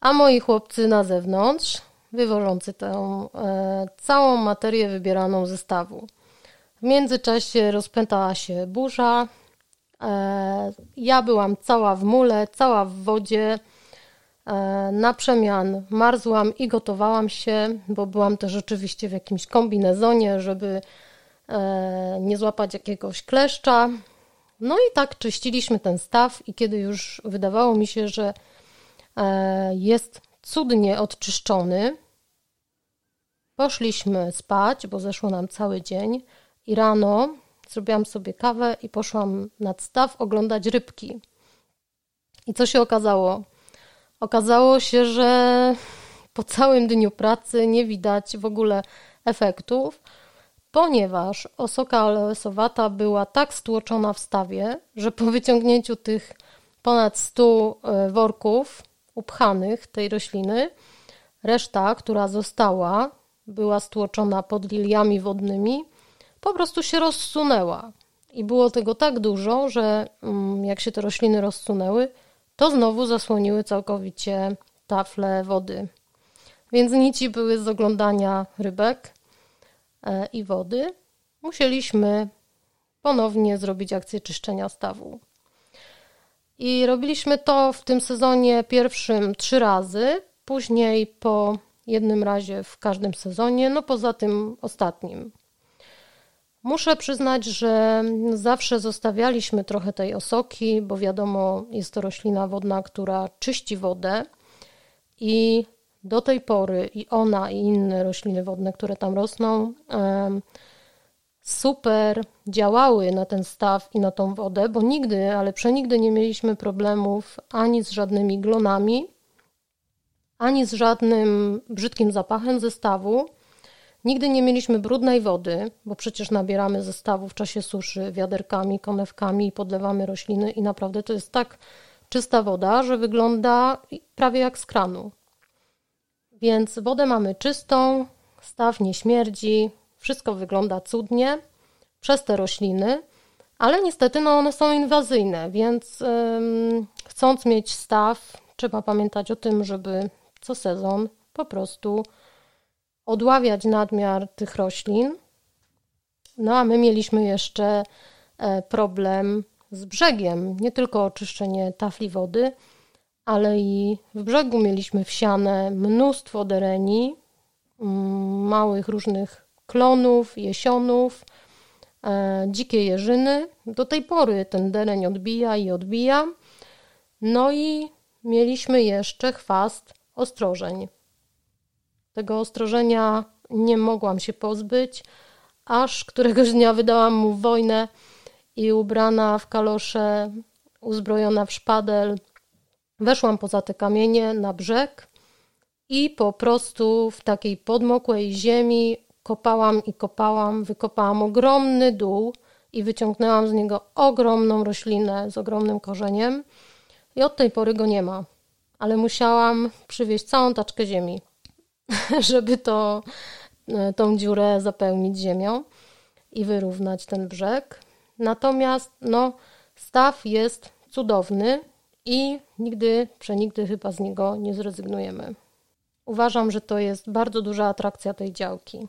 a moi chłopcy na zewnątrz, wywożący tę e, całą materię wybieraną ze stawu. W międzyczasie rozpętała się burza. E, ja byłam cała w mule, cała w wodzie. E, na przemian marzłam i gotowałam się, bo byłam też rzeczywiście w jakimś kombinezonie, żeby e, nie złapać jakiegoś kleszcza. No i tak czyściliśmy ten staw, i kiedy już wydawało mi się, że E, jest cudnie odczyszczony. Poszliśmy spać, bo zeszło nam cały dzień i rano zrobiłam sobie kawę i poszłam nad staw oglądać rybki. I co się okazało? Okazało się, że po całym dniu pracy nie widać w ogóle efektów, ponieważ osoka aloesowata była tak stłoczona w stawie, że po wyciągnięciu tych ponad 100 e, worków upchanych tej rośliny. Reszta, która została, była stłoczona pod liliami wodnymi, po prostu się rozsunęła. I było tego tak dużo, że mm, jak się te rośliny rozsunęły, to znowu zasłoniły całkowicie tafle wody. Więc nici były z oglądania rybek e, i wody. Musieliśmy ponownie zrobić akcję czyszczenia stawu. I robiliśmy to w tym sezonie pierwszym trzy razy, później po jednym razie w każdym sezonie, no poza tym ostatnim. Muszę przyznać, że zawsze zostawialiśmy trochę tej osoki, bo wiadomo, jest to roślina wodna, która czyści wodę i do tej pory i ona, i inne rośliny wodne, które tam rosną, super działały na ten staw i na tą wodę, bo nigdy, ale przenigdy nie mieliśmy problemów ani z żadnymi glonami, ani z żadnym brzydkim zapachem zestawu. Nigdy nie mieliśmy brudnej wody, bo przecież nabieramy zestawu w czasie suszy wiaderkami, konewkami i podlewamy rośliny i naprawdę to jest tak czysta woda, że wygląda prawie jak z kranu. Więc wodę mamy czystą, staw nie śmierdzi, wszystko wygląda cudnie przez te rośliny, ale niestety no, one są inwazyjne, więc ym, chcąc mieć staw, trzeba pamiętać o tym, żeby co sezon po prostu odławiać nadmiar tych roślin. No a my mieliśmy jeszcze e, problem z brzegiem, nie tylko oczyszczenie tafli wody, ale i w brzegu mieliśmy wsiane mnóstwo dereni, mm, małych różnych klonów, jesionów, e, dzikie jeżyny. Do tej pory ten dereń odbija i odbija. No i mieliśmy jeszcze chwast ostrożeń. Tego ostrożenia nie mogłam się pozbyć, aż któregoś dnia wydałam mu wojnę i ubrana w kalosze, uzbrojona w szpadel, weszłam poza te kamienie na brzeg i po prostu w takiej podmokłej ziemi kopałam i kopałam, wykopałam ogromny dół i wyciągnęłam z niego ogromną roślinę z ogromnym korzeniem i od tej pory go nie ma. Ale musiałam przywieźć całą taczkę ziemi, żeby to, e, tą dziurę zapełnić ziemią i wyrównać ten brzeg. Natomiast no, staw jest cudowny i nigdy, przenigdy chyba z niego nie zrezygnujemy. Uważam, że to jest bardzo duża atrakcja tej działki.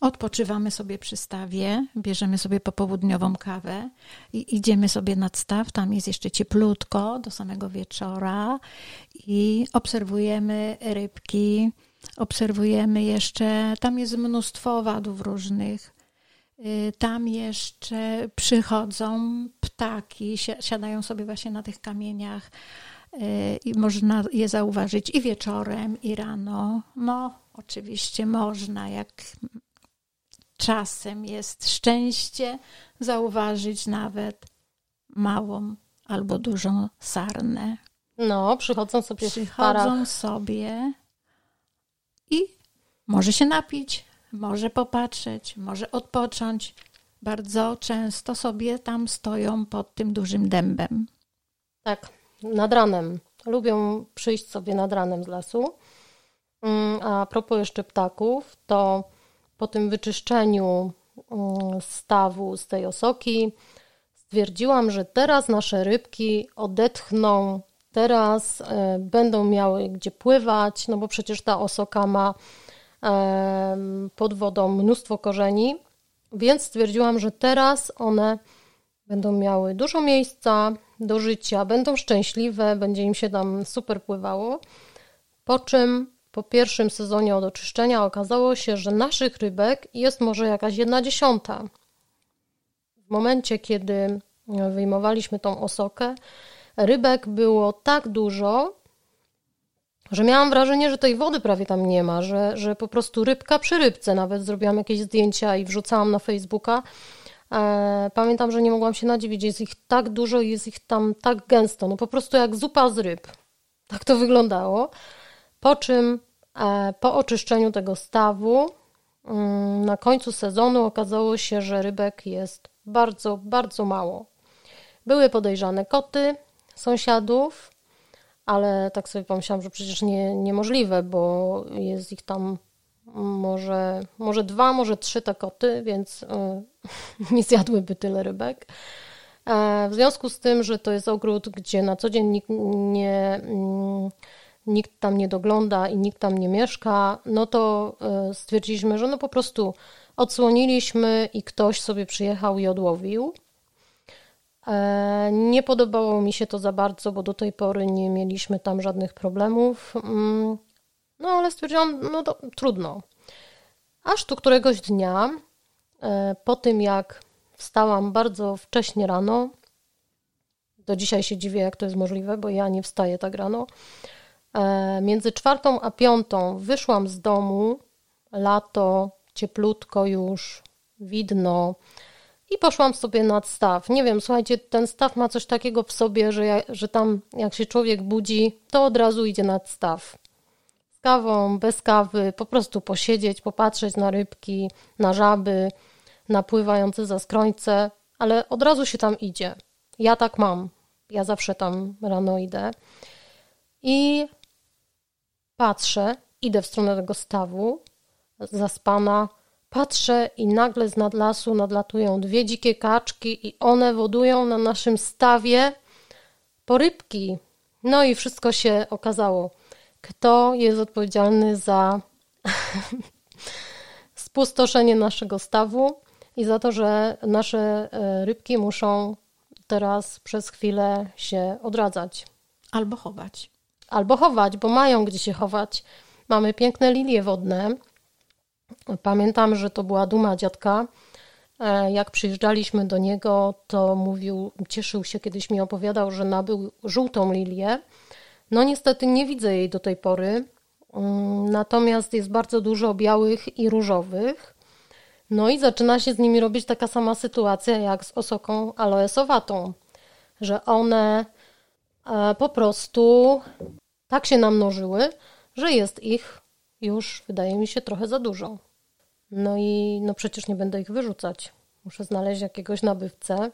Odpoczywamy sobie przy stawie, bierzemy sobie popołudniową kawę i idziemy sobie nad staw. Tam jest jeszcze cieplutko do samego wieczora i obserwujemy rybki, obserwujemy jeszcze, tam jest mnóstwo owadów różnych. Y, tam jeszcze przychodzą ptaki, siadają sobie właśnie na tych kamieniach y, i można je zauważyć i wieczorem, i rano. No, oczywiście można, jak czasem jest szczęście, zauważyć nawet małą albo dużą sarnę. No, przychodzą sobie przychodzą sobie i może się napić, może popatrzeć, może odpocząć. Bardzo często sobie tam stoją pod tym dużym dębem. Tak, nad ranem. Lubią przyjść sobie nad ranem z lasu. Mm, a propos jeszcze ptaków, to po tym wyczyszczeniu mm, stawu z tej osoki stwierdziłam, że teraz nasze rybki odetchną, teraz e, będą miały gdzie pływać, no bo przecież ta osoka ma pod wodą mnóstwo korzeni, więc stwierdziłam, że teraz one będą miały dużo miejsca do życia, będą szczęśliwe, będzie im się tam super pływało. Po czym po pierwszym sezonie od oczyszczenia okazało się, że naszych rybek jest może jakaś jedna dziesiąta. W momencie, kiedy wyjmowaliśmy tą osokę, rybek było tak dużo, że miałam wrażenie, że tej wody prawie tam nie ma, że, że po prostu rybka przy rybce. Nawet zrobiłam jakieś zdjęcia i wrzucałam na Facebooka. E, pamiętam, że nie mogłam się nadziwić, jest ich tak dużo jest ich tam tak gęsto, no po prostu jak zupa z ryb. Tak to wyglądało. Po czym e, po oczyszczeniu tego stawu mm, na końcu sezonu okazało się, że rybek jest bardzo, bardzo mało. Były podejrzane koty sąsiadów, ale tak sobie pomyślałam, że przecież nie, niemożliwe, bo jest ich tam może, może dwa, może trzy te koty, więc e, nie zjadłyby tyle rybek. E, w związku z tym, że to jest ogród, gdzie na co dzień nikt, nie, mm, nikt tam nie dogląda i nikt tam nie mieszka, no to e, stwierdziliśmy, że no po prostu odsłoniliśmy i ktoś sobie przyjechał i odłowił. E, nie podobało mi się to za bardzo, bo do tej pory nie mieliśmy tam żadnych problemów. Mm, no ale stwierdziłam, no to trudno. Aż tu któregoś dnia, e, po tym jak wstałam bardzo wcześnie rano, do dzisiaj się dziwię, jak to jest możliwe, bo ja nie wstaję tak rano. E, między czwartą a piątą wyszłam z domu, lato, cieplutko już, widno i poszłam sobie nad staw. Nie wiem, słuchajcie, ten staw ma coś takiego w sobie, że, ja, że tam jak się człowiek budzi, to od razu idzie nad staw. Z kawą, bez kawy, po prostu posiedzieć, popatrzeć na rybki, na żaby, na pływające za skrońce, ale od razu się tam idzie. Ja tak mam. Ja zawsze tam rano idę. I patrzę, idę w stronę tego stawu, zaspana, patrzę i nagle z nad lasu nadlatują dwie dzikie kaczki i one wodują na naszym stawie porybki. No i wszystko się okazało. Kto jest odpowiedzialny za spustoszenie naszego stawu i za to, że nasze e, rybki muszą teraz przez chwilę się odradzać. Albo chować. Albo chować, bo mają gdzie się chować. Mamy piękne lilie wodne. Pamiętam, że to była duma dziadka. E, jak przyjeżdżaliśmy do niego, to mówił, cieszył się, kiedyś mi opowiadał, że nabył żółtą lilię. No niestety nie widzę jej do tej pory. Mm, natomiast jest bardzo dużo białych i różowych. No i zaczyna się z nimi robić taka sama sytuacja jak z osoką aloesowatą, że one e, po prostu tak się namnożyły, że jest ich już, wydaje mi się, trochę za dużo. No i no przecież nie będę ich wyrzucać. Muszę znaleźć jakiegoś nabywcę,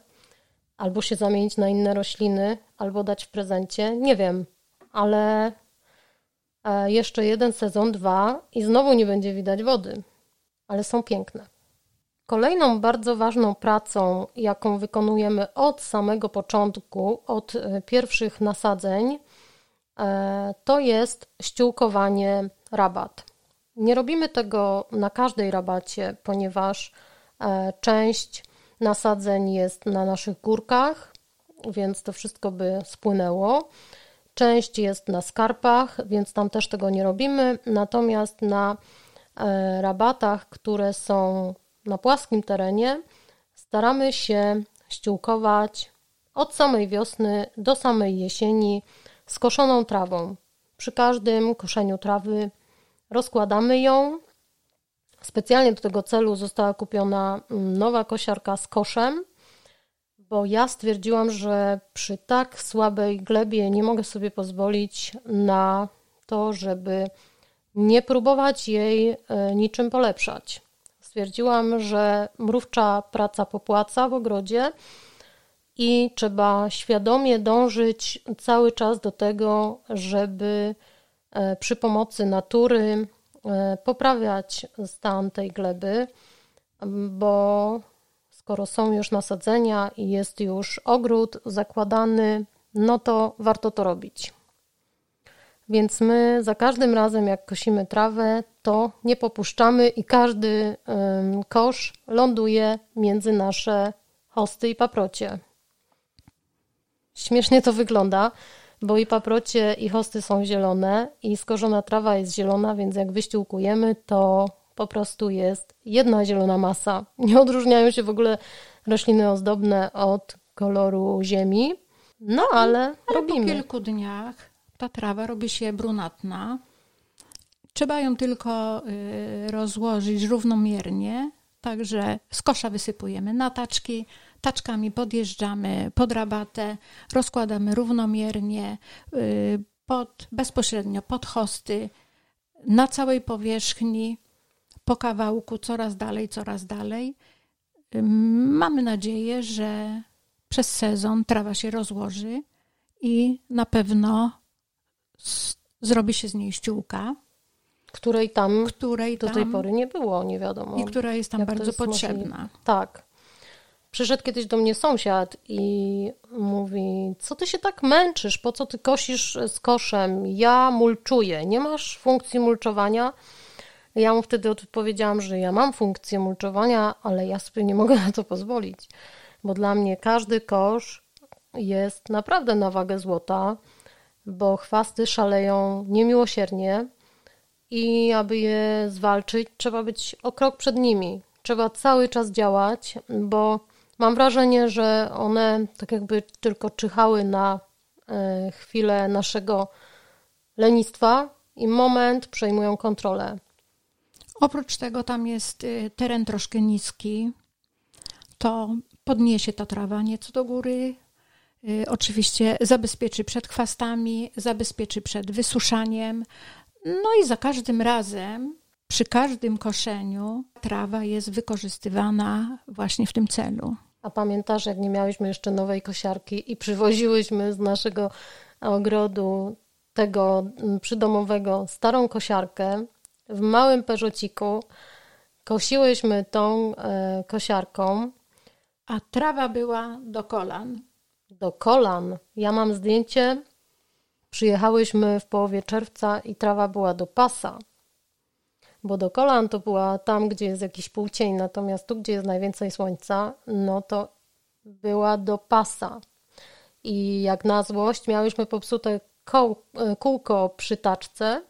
albo się zamienić na inne rośliny, albo dać w prezencie. Nie wiem, ale e, jeszcze jeden sezon, dwa i znowu nie będzie widać wody, ale są piękne. Kolejną bardzo ważną pracą, jaką wykonujemy od samego początku, od e, pierwszych nasadzeń, e, to jest ściółkowanie rabat. Nie robimy tego na każdej rabacie, ponieważ e, część nasadzeń jest na naszych górkach, więc to wszystko by spłynęło. Część jest na skarpach, więc tam też tego nie robimy. Natomiast na rabatach, które są na płaskim terenie staramy się ściółkować od samej wiosny do samej jesieni skoszoną trawą. Przy każdym koszeniu trawy rozkładamy ją. Specjalnie do tego celu została kupiona mm, nowa kosiarka z koszem, bo ja stwierdziłam, że przy tak słabej glebie nie mogę sobie pozwolić na to, żeby nie próbować jej e, niczym polepszać stwierdziłam, że mrówcza praca popłaca w ogrodzie i trzeba świadomie dążyć cały czas do tego, żeby przy pomocy natury e, poprawiać stan tej gleby, bo skoro są już nasadzenia i jest już ogród zakładany, no to warto to robić. Więc my za każdym razem, jak kosimy trawę, to nie popuszczamy i każdy kosz ląduje między nasze hosty i paprocie. Śmiesznie to wygląda, bo i paprocie i hosty są zielone i skorzona trawa jest zielona, więc jak wyściółkujemy, to po prostu jest jedna zielona masa. Nie odróżniają się w ogóle rośliny ozdobne od koloru ziemi. No ale, ale robimy. Po kilku dniach ta trawa robi się brunatna. Trzeba ją tylko y, rozłożyć równomiernie, także z kosza wysypujemy na taczki, taczkami podjeżdżamy pod rabatę, rozkładamy równomiernie, y, pod, bezpośrednio pod hosty, na całej powierzchni, po kawałku, coraz dalej, coraz dalej. Mamy nadzieję, że przez sezon trawa się rozłoży i na pewno zrobi się z niej ściółka. Której tam której do tej pory nie było, nie wiadomo. I która jest tam bardzo jest potrzebna. Możliwe. Tak. Przyszedł kiedyś do mnie sąsiad i mówi: Co ty się tak męczysz? Po co ty kosisz z koszem? Ja mulczuję. Nie masz funkcji mulczowania? Ja mu wtedy odpowiedziałam, że ja mam funkcję mulczowania, ale ja sobie nie mogę na to pozwolić, bo dla mnie każdy kosz jest naprawdę na wagę złota bo chwasty szaleją niemiłosiernie i aby je zwalczyć, trzeba być o krok przed nimi. Trzeba cały czas działać, bo mam wrażenie, że one tak jakby tylko czyhały na e, chwilę naszego lenistwa i moment przejmują kontrolę. Oprócz tego tam jest y, teren troszkę niski, to podniesie ta trawa nieco do góry. Y, oczywiście zabezpieczy przed chwastami, zabezpieczy przed wysuszaniem. No i za każdym razem, przy każdym koszeniu, trawa jest wykorzystywana właśnie w tym celu. A pamiętasz, jak nie miałyśmy jeszcze nowej kosiarki i przywoziłyśmy z naszego ogrodu tego mm, przydomowego starą kosiarkę w małym peżociku. Kosiłyśmy tą e, kosiarką. A trawa była do kolan. Do kolan. Ja mam zdjęcie. Przyjechałyśmy w połowie czerwca i trawa była do pasa. Bo do kolan to była tam, gdzie jest jakiś półcień, natomiast tu, gdzie jest najwięcej słońca, no to była do pasa. I jak na złość miałyśmy popsute e, kółko przy taczce,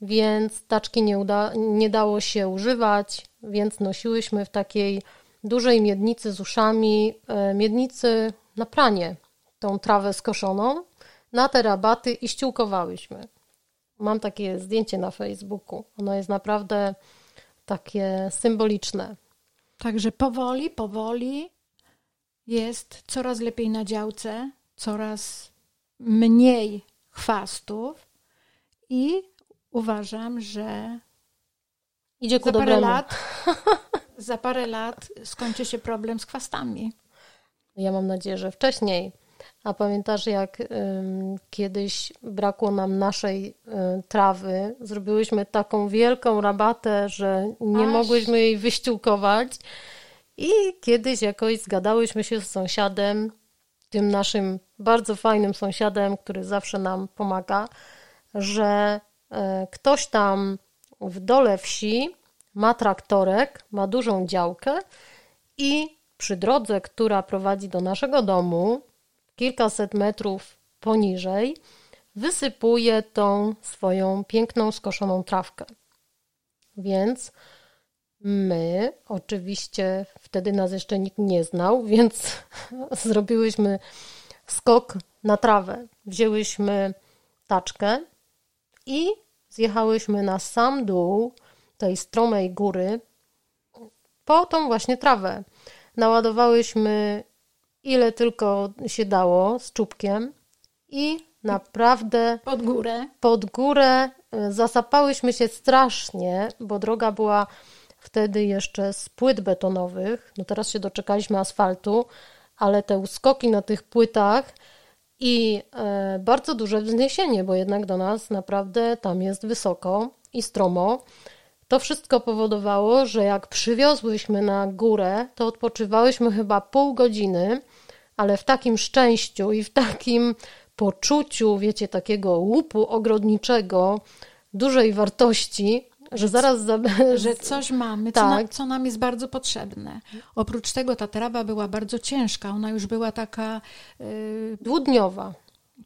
więc taczki nie, uda, nie dało się używać, więc nosiłyśmy w takiej dużej miednicy z uszami, e, miednicy na pranie, tą trawę skoszoną, na te rabaty i ściółkowałyśmy. Mam takie zdjęcie na Facebooku. Ono jest naprawdę takie symboliczne. Także powoli, powoli jest coraz lepiej na działce, coraz mniej chwastów i uważam, że idzie ku za parę lat za parę lat skończy się problem z chwastami. Ja mam nadzieję, że wcześniej. A pamiętasz, jak kiedyś brakło nam naszej y, trawy? Zrobiłyśmy taką wielką rabatę, że nie Aś. mogłyśmy jej wyściółkować. I kiedyś jakoś zgadałyśmy się z sąsiadem, tym naszym bardzo fajnym sąsiadem, który zawsze nam pomaga, że e, ktoś tam w dole wsi ma traktorek, ma dużą działkę i przy drodze, która prowadzi do naszego domu, kilkaset metrów poniżej, wysypuje tą swoją piękną, skoszoną trawkę. Więc my, oczywiście wtedy nas jeszcze nikt nie znał, więc zrobiłyśmy skok na trawę. Wzięłyśmy taczkę i zjechałyśmy na sam dół tej stromej góry po tą właśnie trawę. Naładowałyśmy ile tylko się dało z czubkiem i naprawdę pod górę. Pod górę y, zasapałyśmy się strasznie, bo droga była wtedy jeszcze z płyt betonowych. No teraz się doczekaliśmy asfaltu, ale te uskoki na tych płytach i e, bardzo duże wzniesienie, bo jednak do nas naprawdę tam jest wysoko i stromo. To wszystko powodowało, że jak przywiozłyśmy na górę, to odpoczywałyśmy chyba pół godziny, ale w takim szczęściu i w takim poczuciu, wiecie, takiego łupu ogrodniczego, dużej wartości, że zaraz... Za... Że coś mamy, tak. co, nam, co, nam, jest bardzo potrzebne. Oprócz tego ta trawa była bardzo ciężka, ona już była taka... Yy, Dwudniowa.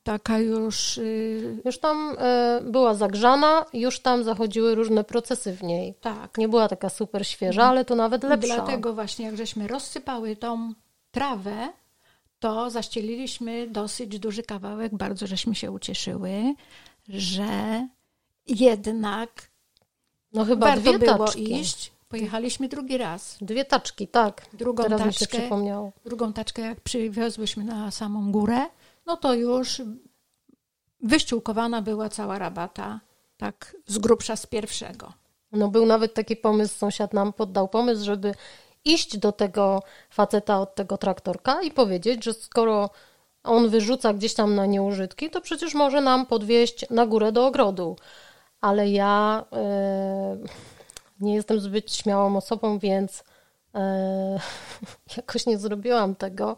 Taka już... Yy... Już tam yy, była zagrzana, już tam zachodziły różne procesy w niej. Tak. Nie była taka super świeża, ale to nawet lepsza. Dlatego właśnie, jak żeśmy rozsypały tą trawę, to zaścieliliśmy dosyć duży kawałek, bardzo żeśmy się ucieszyły, że jednak no chyba Warto dwie było taczki. iść. Pojechaliśmy drugi raz. Dwie taczki, tak. Drugą Teraz taczkę, mi się przypomniało. Drugą taczkę, jak przywiozłyśmy na samą górę, no to już wyściółkowana była cała rabata, tak z grubsza z pierwszego. No był nawet taki pomysł, sąsiad nam poddał pomysł, żeby iść do tego faceta od tego traktorka i powiedzieć, że skoro on wyrzuca gdzieś tam na nieużytki, to przecież może nam podwieźć na górę do ogrodu ale ja e, nie jestem zbyt śmiałą osobą, więc e, jakoś nie zrobiłam tego.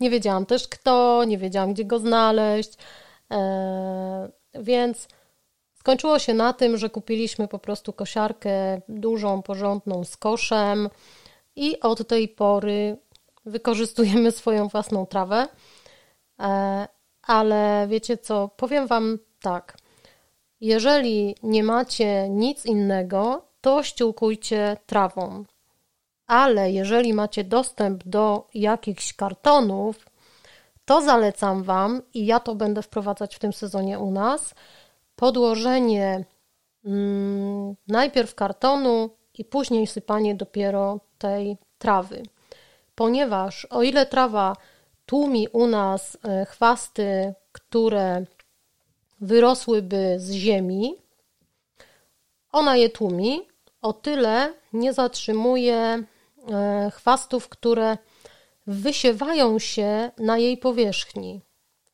Nie wiedziałam też kto, nie wiedziałam gdzie go znaleźć, e, więc skończyło się na tym, że kupiliśmy po prostu kosiarkę dużą, porządną z koszem i od tej pory wykorzystujemy swoją własną trawę. Ale wiecie co, powiem Wam tak. Jeżeli nie macie nic innego, to ściółkujcie trawą. Ale jeżeli macie dostęp do jakichś kartonów, to zalecam Wam i ja to będę wprowadzać w tym sezonie u nas. podłożenie mm, najpierw kartonu i później sypanie dopiero tej trawy. Ponieważ o ile trawa tłumi u nas e, chwasty, które wyrosłyby z ziemi, ona je tłumi, o tyle nie zatrzymuje chwastów, które wysiewają się na jej powierzchni.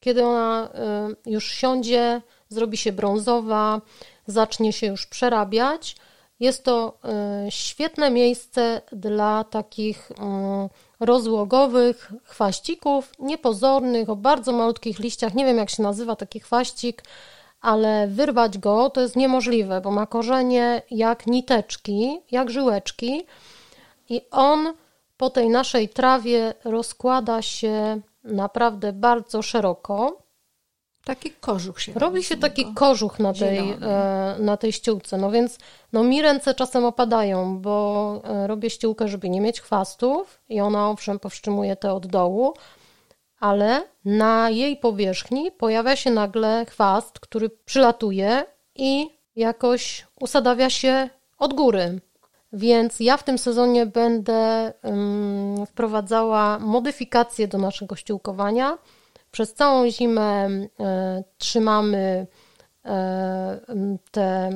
Kiedy ona e, już siądzie, zrobi się brązowa, zacznie się już przerabiać, jest to e, świetne miejsce dla takich rozłogowych chwaścików, niepozornych, o bardzo malutkich liściach. Nie wiem, jak się nazywa taki chwaścik, ale wyrwać go to jest niemożliwe, bo ma korzenie jak niteczki, jak żyłeczki i on po tej naszej trawie rozkłada się naprawdę bardzo szeroko. Taki kożuch się robi. się taki kożuch na tej, e, na tej ściółce. No więc no mi ręce czasem opadają, bo e, robię ściółkę, żeby nie mieć chwastów i ona owszem powstrzymuje te od dołu, ale na jej powierzchni pojawia się nagle chwast, który przylatuje i jakoś usadawia się od góry. Więc ja w tym sezonie będę wprowadzała modyfikacje do naszego ściółkowania. Przez całą zimę trzymamy e, te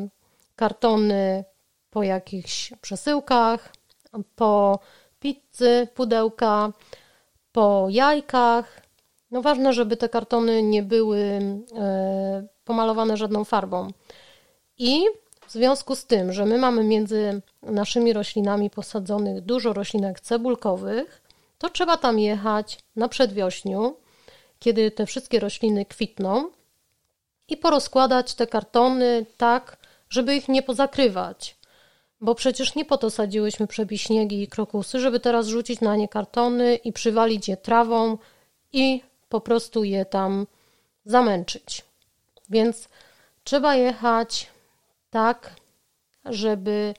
kartony po jakichś przesyłkach, po pizzy, pudełka po jajkach. No ważne, żeby te kartony nie były e, pomalowane żadną farbą. I w związku z tym, że my mamy między naszymi roślinami posadzonych dużo roślinek cebulkowych, to trzeba tam jechać na przedwiośniu, kiedy te wszystkie rośliny kwitną i porozkładać te kartony tak, żeby ich nie pozakrywać. Bo przecież nie po to sadziłyśmy przebiśniegi i krokusy, żeby teraz rzucić na nie kartony i przywalić je trawą i po prostu je tam zamęczyć. Więc trzeba jechać tak, żeby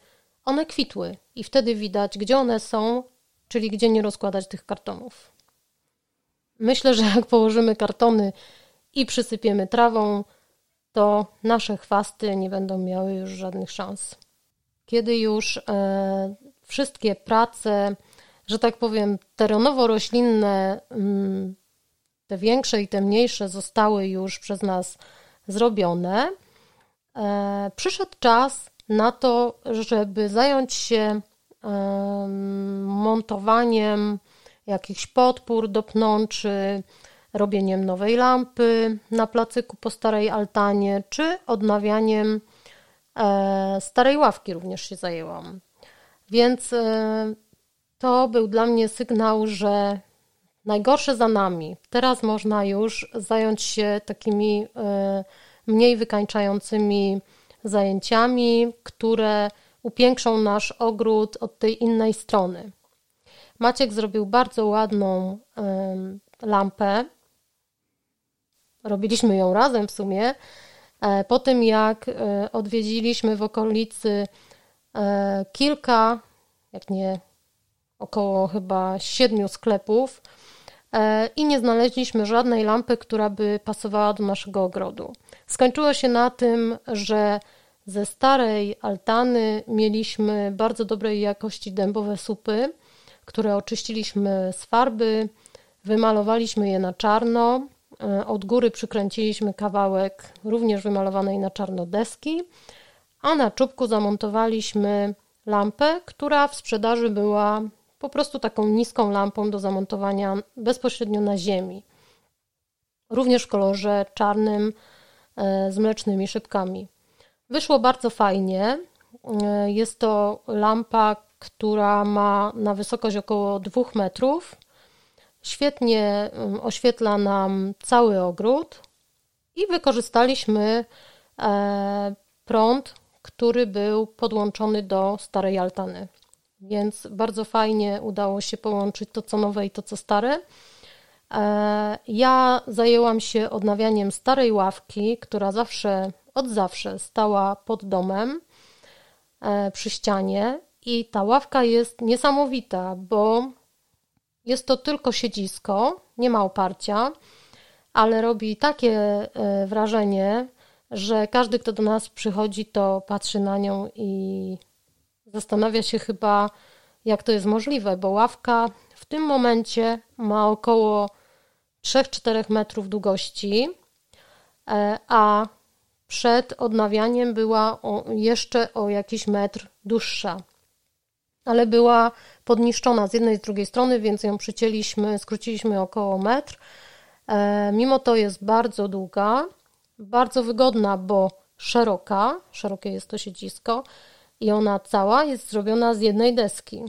one kwitły i wtedy widać, gdzie one są, czyli gdzie nie rozkładać tych kartonów. Myślę, że jak położymy kartony i przysypiemy trawą, to nasze chwasty nie będą miały już żadnych szans kiedy już e, wszystkie prace, że tak powiem, terenowo-roślinne, mm, te większe i te mniejsze, zostały już przez nas zrobione, e, przyszedł czas na to, żeby zająć się montowaniem jakichś podpór do pnączy, robieniem nowej lampy na placyku po starej altanie, czy odnawianiem E, starej ławki również się zajęłam. Więc e, to był dla mnie sygnał, że najgorsze za nami. Teraz można już zająć się takimi e, mniej wykańczającymi zajęciami, które upiększą nasz ogród od tej innej strony. Maciek zrobił bardzo ładną lampę. Robiliśmy ją razem w sumie E, po tym, jak e, odwiedziliśmy w okolicy e, kilka, jak nie około chyba siedmiu sklepów i nie znaleźliśmy żadnej lampy, która by pasowała do naszego ogrodu. Skończyło się na tym, że ze starej altany mieliśmy bardzo dobrej jakości dębowe supy, które oczyściliśmy z farby, wymalowaliśmy je na czarno, E, od góry przykręciliśmy kawałek również wymalowanej na czarno deski, a na czubku zamontowaliśmy lampę, która w sprzedaży była po prostu taką niską lampą do zamontowania bezpośrednio na ziemi. Również w kolorze czarnym e, z mlecznymi szybkami. Wyszło bardzo fajnie. E, jest to lampa, która ma na wysokość około 2 metrów Świetnie oświetla nam cały ogród i wykorzystaliśmy e, prąd, który był podłączony do starej altany. Więc bardzo fajnie udało się połączyć to, co nowe i to, co stare. E, ja zajęłam się odnawianiem starej ławki, która zawsze, od zawsze stała pod domem e, przy ścianie. I ta ławka jest niesamowita, bo jest to tylko siedzisko, nie ma oparcia, ale robi takie e, wrażenie, że każdy, kto do nas przychodzi, to patrzy na nią i zastanawia się chyba, jak to jest możliwe, bo ławka w tym momencie ma około 3-4 metrów długości, e, a przed odnawianiem była o, jeszcze o jakiś metr dłuższa. Ale była podniszczona z jednej i z drugiej strony, więc ją przycięliśmy, skróciliśmy około metr. E, mimo to jest bardzo długa, bardzo wygodna, bo szeroka, szerokie jest to siedzisko i ona cała jest zrobiona z jednej deski.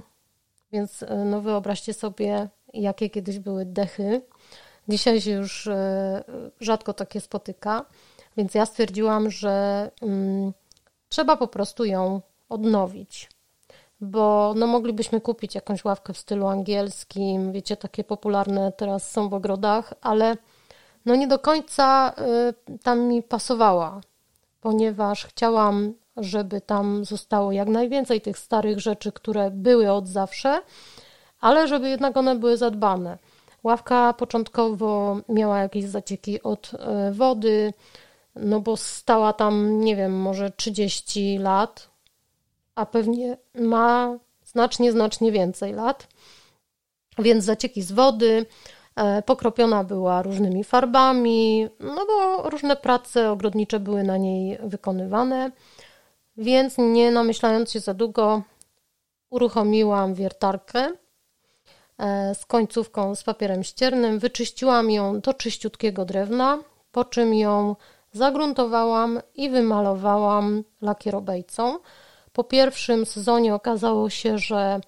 Więc e, no wyobraźcie sobie, jakie kiedyś były dechy. Dzisiaj się już e, rzadko takie spotyka, więc ja stwierdziłam, że mm, trzeba po prostu ją odnowić. Bo no, moglibyśmy kupić jakąś ławkę w stylu angielskim, wiecie, takie popularne teraz są w ogrodach, ale no nie do końca y, tam mi pasowała, ponieważ chciałam, żeby tam zostało jak najwięcej tych starych rzeczy, które były od zawsze, ale żeby jednak one były zadbane. Ławka początkowo miała jakieś zacieki od y, wody, no bo stała tam, nie wiem, może 30 lat, a pewnie ma znacznie, znacznie więcej lat. Więc zacieki z wody, E, pokropiona była różnymi farbami, no bo różne prace ogrodnicze były na niej wykonywane, więc nie namyślając się za długo, uruchomiłam wiertarkę e, z końcówką z papierem ściernym, wyczyściłam ją do czyściutkiego drewna, po czym ją zagruntowałam i wymalowałam lakierobejcą. Po pierwszym sezonie okazało się, że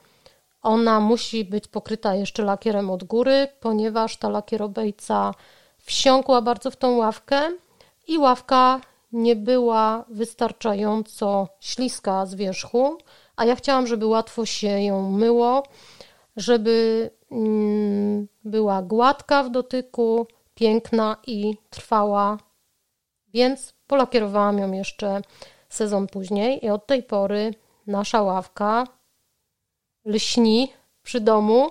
ona musi być pokryta jeszcze lakierem od góry, ponieważ ta lakierobejca wsiąkła bardzo w tą ławkę i ławka nie była wystarczająco śliska z wierzchu, a ja chciałam, żeby łatwo się ją myło, żeby mm, była gładka w dotyku, piękna i trwała. Więc polakierowałam ją jeszcze sezon później i od tej pory nasza ławka lśni przy domu.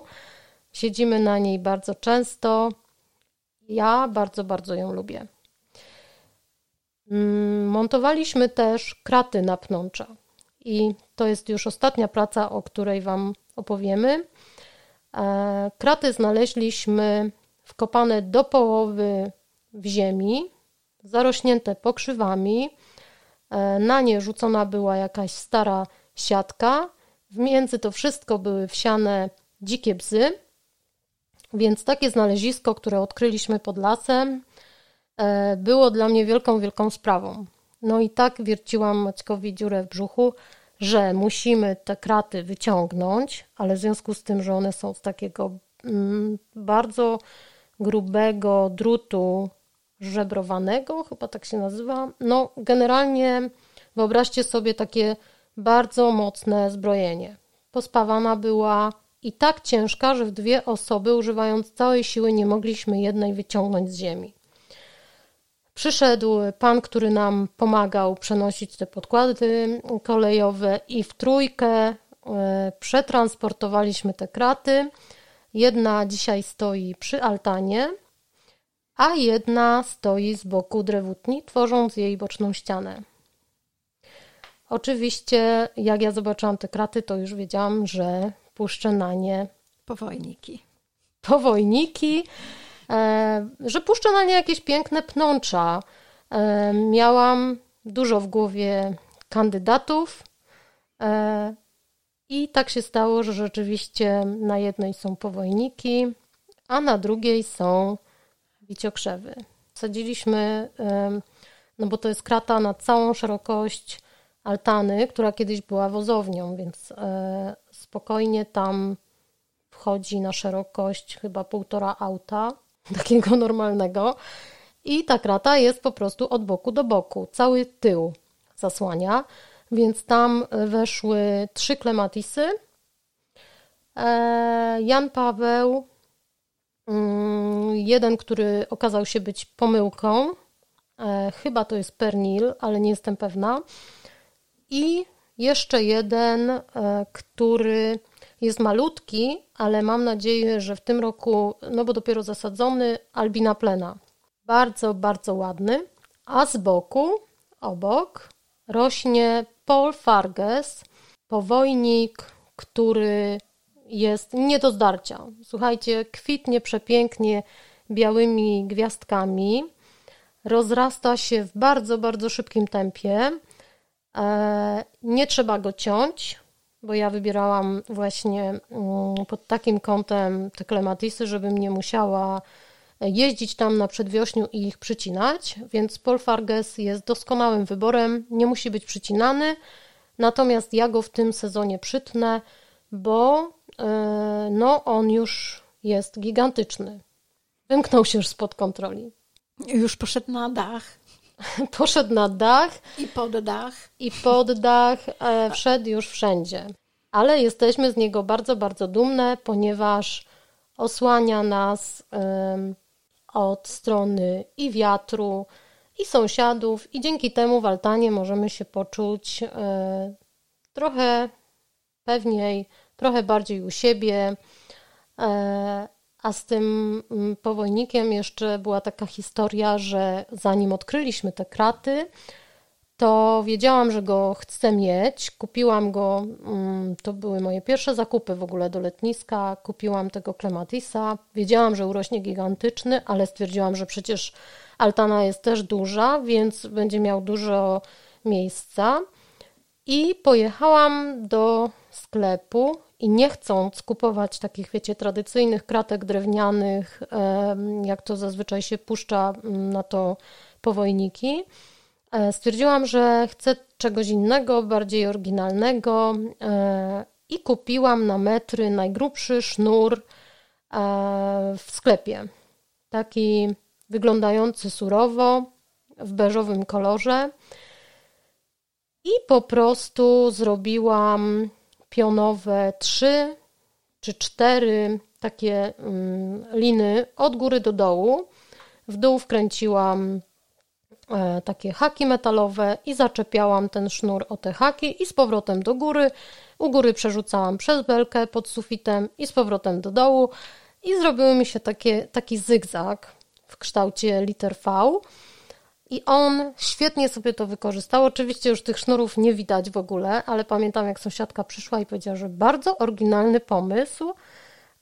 Siedzimy na niej bardzo często. Ja bardzo, bardzo ją lubię. Mm, montowaliśmy też kraty na pnącza. I to jest już ostatnia praca, o której Wam opowiemy. E, kraty znaleźliśmy wkopane do połowy w ziemi, zarośnięte pokrzywami. E, na nie rzucona była jakaś stara siatka w między to wszystko były wsiane dzikie bzy, więc takie znalezisko, które odkryliśmy pod lasem, było dla mnie wielką, wielką sprawą. No i tak wierciłam Maćkowi dziurę w brzuchu, że musimy te kraty wyciągnąć, ale w związku z tym, że one są z takiego mm, bardzo grubego drutu żebrowanego, chyba tak się nazywa. No, generalnie wyobraźcie sobie takie bardzo mocne zbrojenie. Pospawana była i tak ciężka, że w dwie osoby, używając całej siły, nie mogliśmy jednej wyciągnąć z ziemi. Przyszedł pan, który nam pomagał przenosić te podkłady kolejowe, i w trójkę e, przetransportowaliśmy te kraty. Jedna dzisiaj stoi przy altanie, a jedna stoi z boku drewutni, tworząc jej boczną ścianę. Oczywiście, jak ja zobaczyłam te kraty, to już wiedziałam, że puszczę na nie powojniki. Powojniki, że puszczę na nie jakieś piękne pnącza. E, miałam dużo w głowie kandydatów. E, I tak się stało, że rzeczywiście na jednej są powojniki, a na drugiej są wiciokrzewy. Sadziliśmy, e, no bo to jest krata na całą szerokość altany, która kiedyś była wozownią, więc e, spokojnie tam wchodzi na szerokość chyba półtora auta, takiego normalnego. I ta krata jest po prostu od boku do boku, cały tył zasłania, więc tam weszły trzy klematisy. E, Jan Paweł, mm, jeden, który okazał się być pomyłką, e, chyba to jest pernil, ale nie jestem pewna. I jeszcze jeden, e, który jest malutki, ale mam nadzieję, że w tym roku, no bo dopiero zasadzony, albina plena. Bardzo, bardzo ładny. A z boku obok rośnie Paul Farges, powojnik, który jest nie do zdarcia. Słuchajcie, kwitnie przepięknie białymi gwiazdkami, rozrasta się w bardzo, bardzo szybkim tempie. E, nie trzeba go ciąć, bo ja wybierałam właśnie mm, pod takim kątem te klematisy, żebym nie musiała jeździć tam na przedwiośniu i ich przycinać, więc Paul Farges jest doskonałym wyborem, nie musi być przycinany, natomiast ja go w tym sezonie przytnę, bo e, no, on już jest gigantyczny. Wymknął się już spod kontroli. Już poszedł na dach. poszedł na dach. I pod dach. I pod dach, e, wszedł już wszędzie. Ale jesteśmy z niego bardzo, bardzo dumne, ponieważ osłania nas od strony i wiatru, i sąsiadów, i dzięki temu w altanie możemy się poczuć e, trochę pewniej, trochę bardziej u siebie. A z tym mm, powojnikiem jeszcze była taka historia, że zanim odkryliśmy te kraty, to wiedziałam, że go chcę mieć. Kupiłam go, mm, to były moje pierwsze zakupy w ogóle do letniska. Kupiłam tego Clematisa. Wiedziałam, że urośnie gigantyczny, ale stwierdziłam, że przecież altana jest też duża, więc będzie miał dużo miejsca. I pojechałam do sklepu i nie chcąc kupować takich, wiecie, tradycyjnych kratek drewnianych, jak to zazwyczaj się puszcza mm, na to powojniki, E, stwierdziłam, że chcę czegoś innego, bardziej oryginalnego e, i kupiłam na metry najgrubszy sznur e, w sklepie. Taki wyglądający surowo, w beżowym kolorze. I po prostu zrobiłam pionowe trzy czy cztery takie mm, liny od góry do dołu. W dół wkręciłam E, takie haki metalowe i zaczepiałam ten sznur o te haki i z powrotem do góry. U góry przerzucałam przez belkę pod sufitem i z powrotem do dołu i zrobiły mi się takie, taki zygzak w kształcie liter V. I on świetnie sobie to wykorzystał. Oczywiście już tych sznurów nie widać w ogóle, ale pamiętam jak sąsiadka przyszła i powiedziała, że bardzo oryginalny pomysł,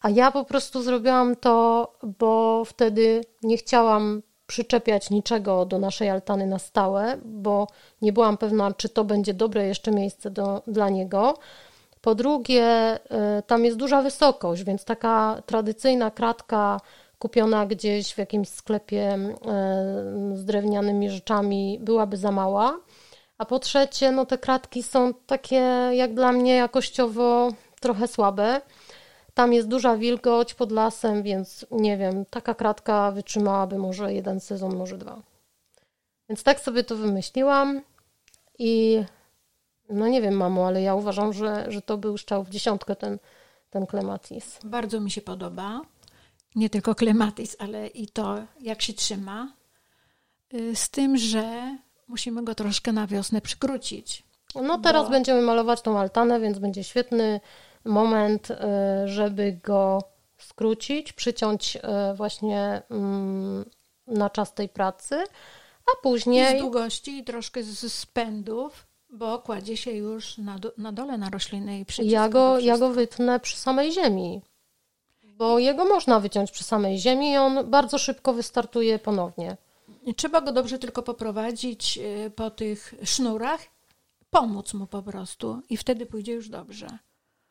a ja po prostu zrobiłam to, bo wtedy nie chciałam przyczepiać niczego do naszej altany na stałe, bo nie byłam pewna, czy to będzie dobre jeszcze miejsce do, dla niego. Po drugie, y, tam jest duża wysokość, więc taka tradycyjna kratka kupiona gdzieś w jakimś sklepie y, z drewnianymi rzeczami byłaby za mała. A po trzecie, no te kratki są takie jak dla mnie jakościowo trochę słabe. Tam jest duża wilgoć pod lasem, więc nie wiem, taka kratka wytrzymałaby może jeden sezon, może dwa. Więc tak sobie to wymyśliłam i no nie wiem, mamo, ale ja uważam, że, że to był szczał w dziesiątkę ten, ten klematis. Bardzo mi się podoba. Nie tylko klematis, ale i to, jak się trzyma. Y, z tym, że musimy go troszkę na wiosnę przykrócić. No teraz bo... będziemy malować tą altanę, więc będzie świetny moment, y, żeby go skrócić, przyciąć y, właśnie mm, na czas tej pracy, a później... I z długości i troszkę z spędów, bo kładzie się już na, do, na dole na rośliny i przyciska ja go, ja go wytnę przy samej ziemi, bo jego można wyciąć przy samej ziemi i on bardzo szybko wystartuje ponownie. Trzeba go dobrze tylko poprowadzić y, po tych sznurach, pomóc mu po prostu i wtedy pójdzie już dobrze.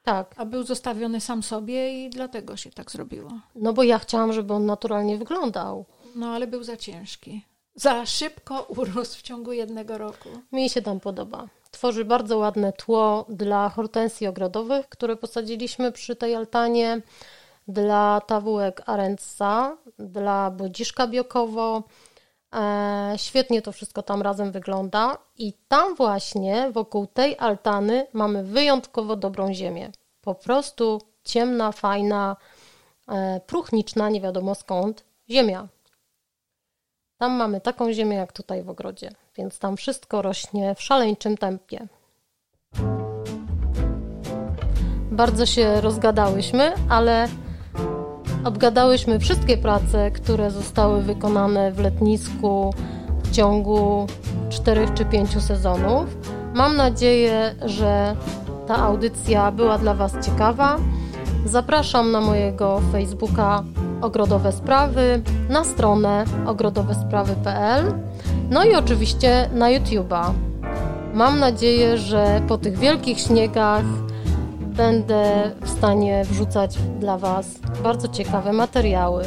Tak. A był zostawiony sam sobie i dlatego się tak zrobiło. No bo ja chciałam, żeby on naturalnie wyglądał. No ale był za ciężki. Za szybko urósł w ciągu jednego roku. Mi się tam podoba. Tworzy bardzo ładne tło dla hortensji ogrodowych, które posadziliśmy przy tej altanie, dla tawułek arensa, dla bodziszka biokowo. E, świetnie to wszystko tam razem wygląda i tam właśnie wokół tej altany mamy wyjątkowo dobrą ziemię. Po prostu ciemna, fajna, e, próchniczna, nie wiadomo skąd, ziemia. Tam mamy taką ziemię jak tutaj w ogrodzie, więc tam wszystko rośnie w szaleńczym tempie. Bardzo się rozgadałyśmy, ale Obgadałyśmy wszystkie prace, które zostały wykonane w letnisku w ciągu 4 czy 5 sezonów. Mam nadzieję, że ta audycja była dla Was ciekawa. Zapraszam na mojego Facebooka Ogrodowe Sprawy, na stronę ogrodowesprawy.pl, no i oczywiście na YouTube'a. Mam nadzieję, że po tych wielkich śniegach będę w stanie wrzucać dla Was bardzo ciekawe materiały.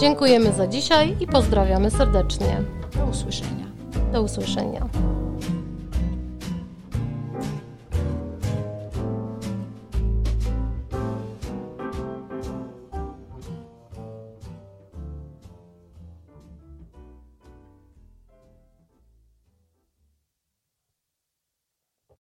Dziękujemy za dzisiaj i pozdrawiamy serdecznie. Do usłyszenia. Do usłyszenia.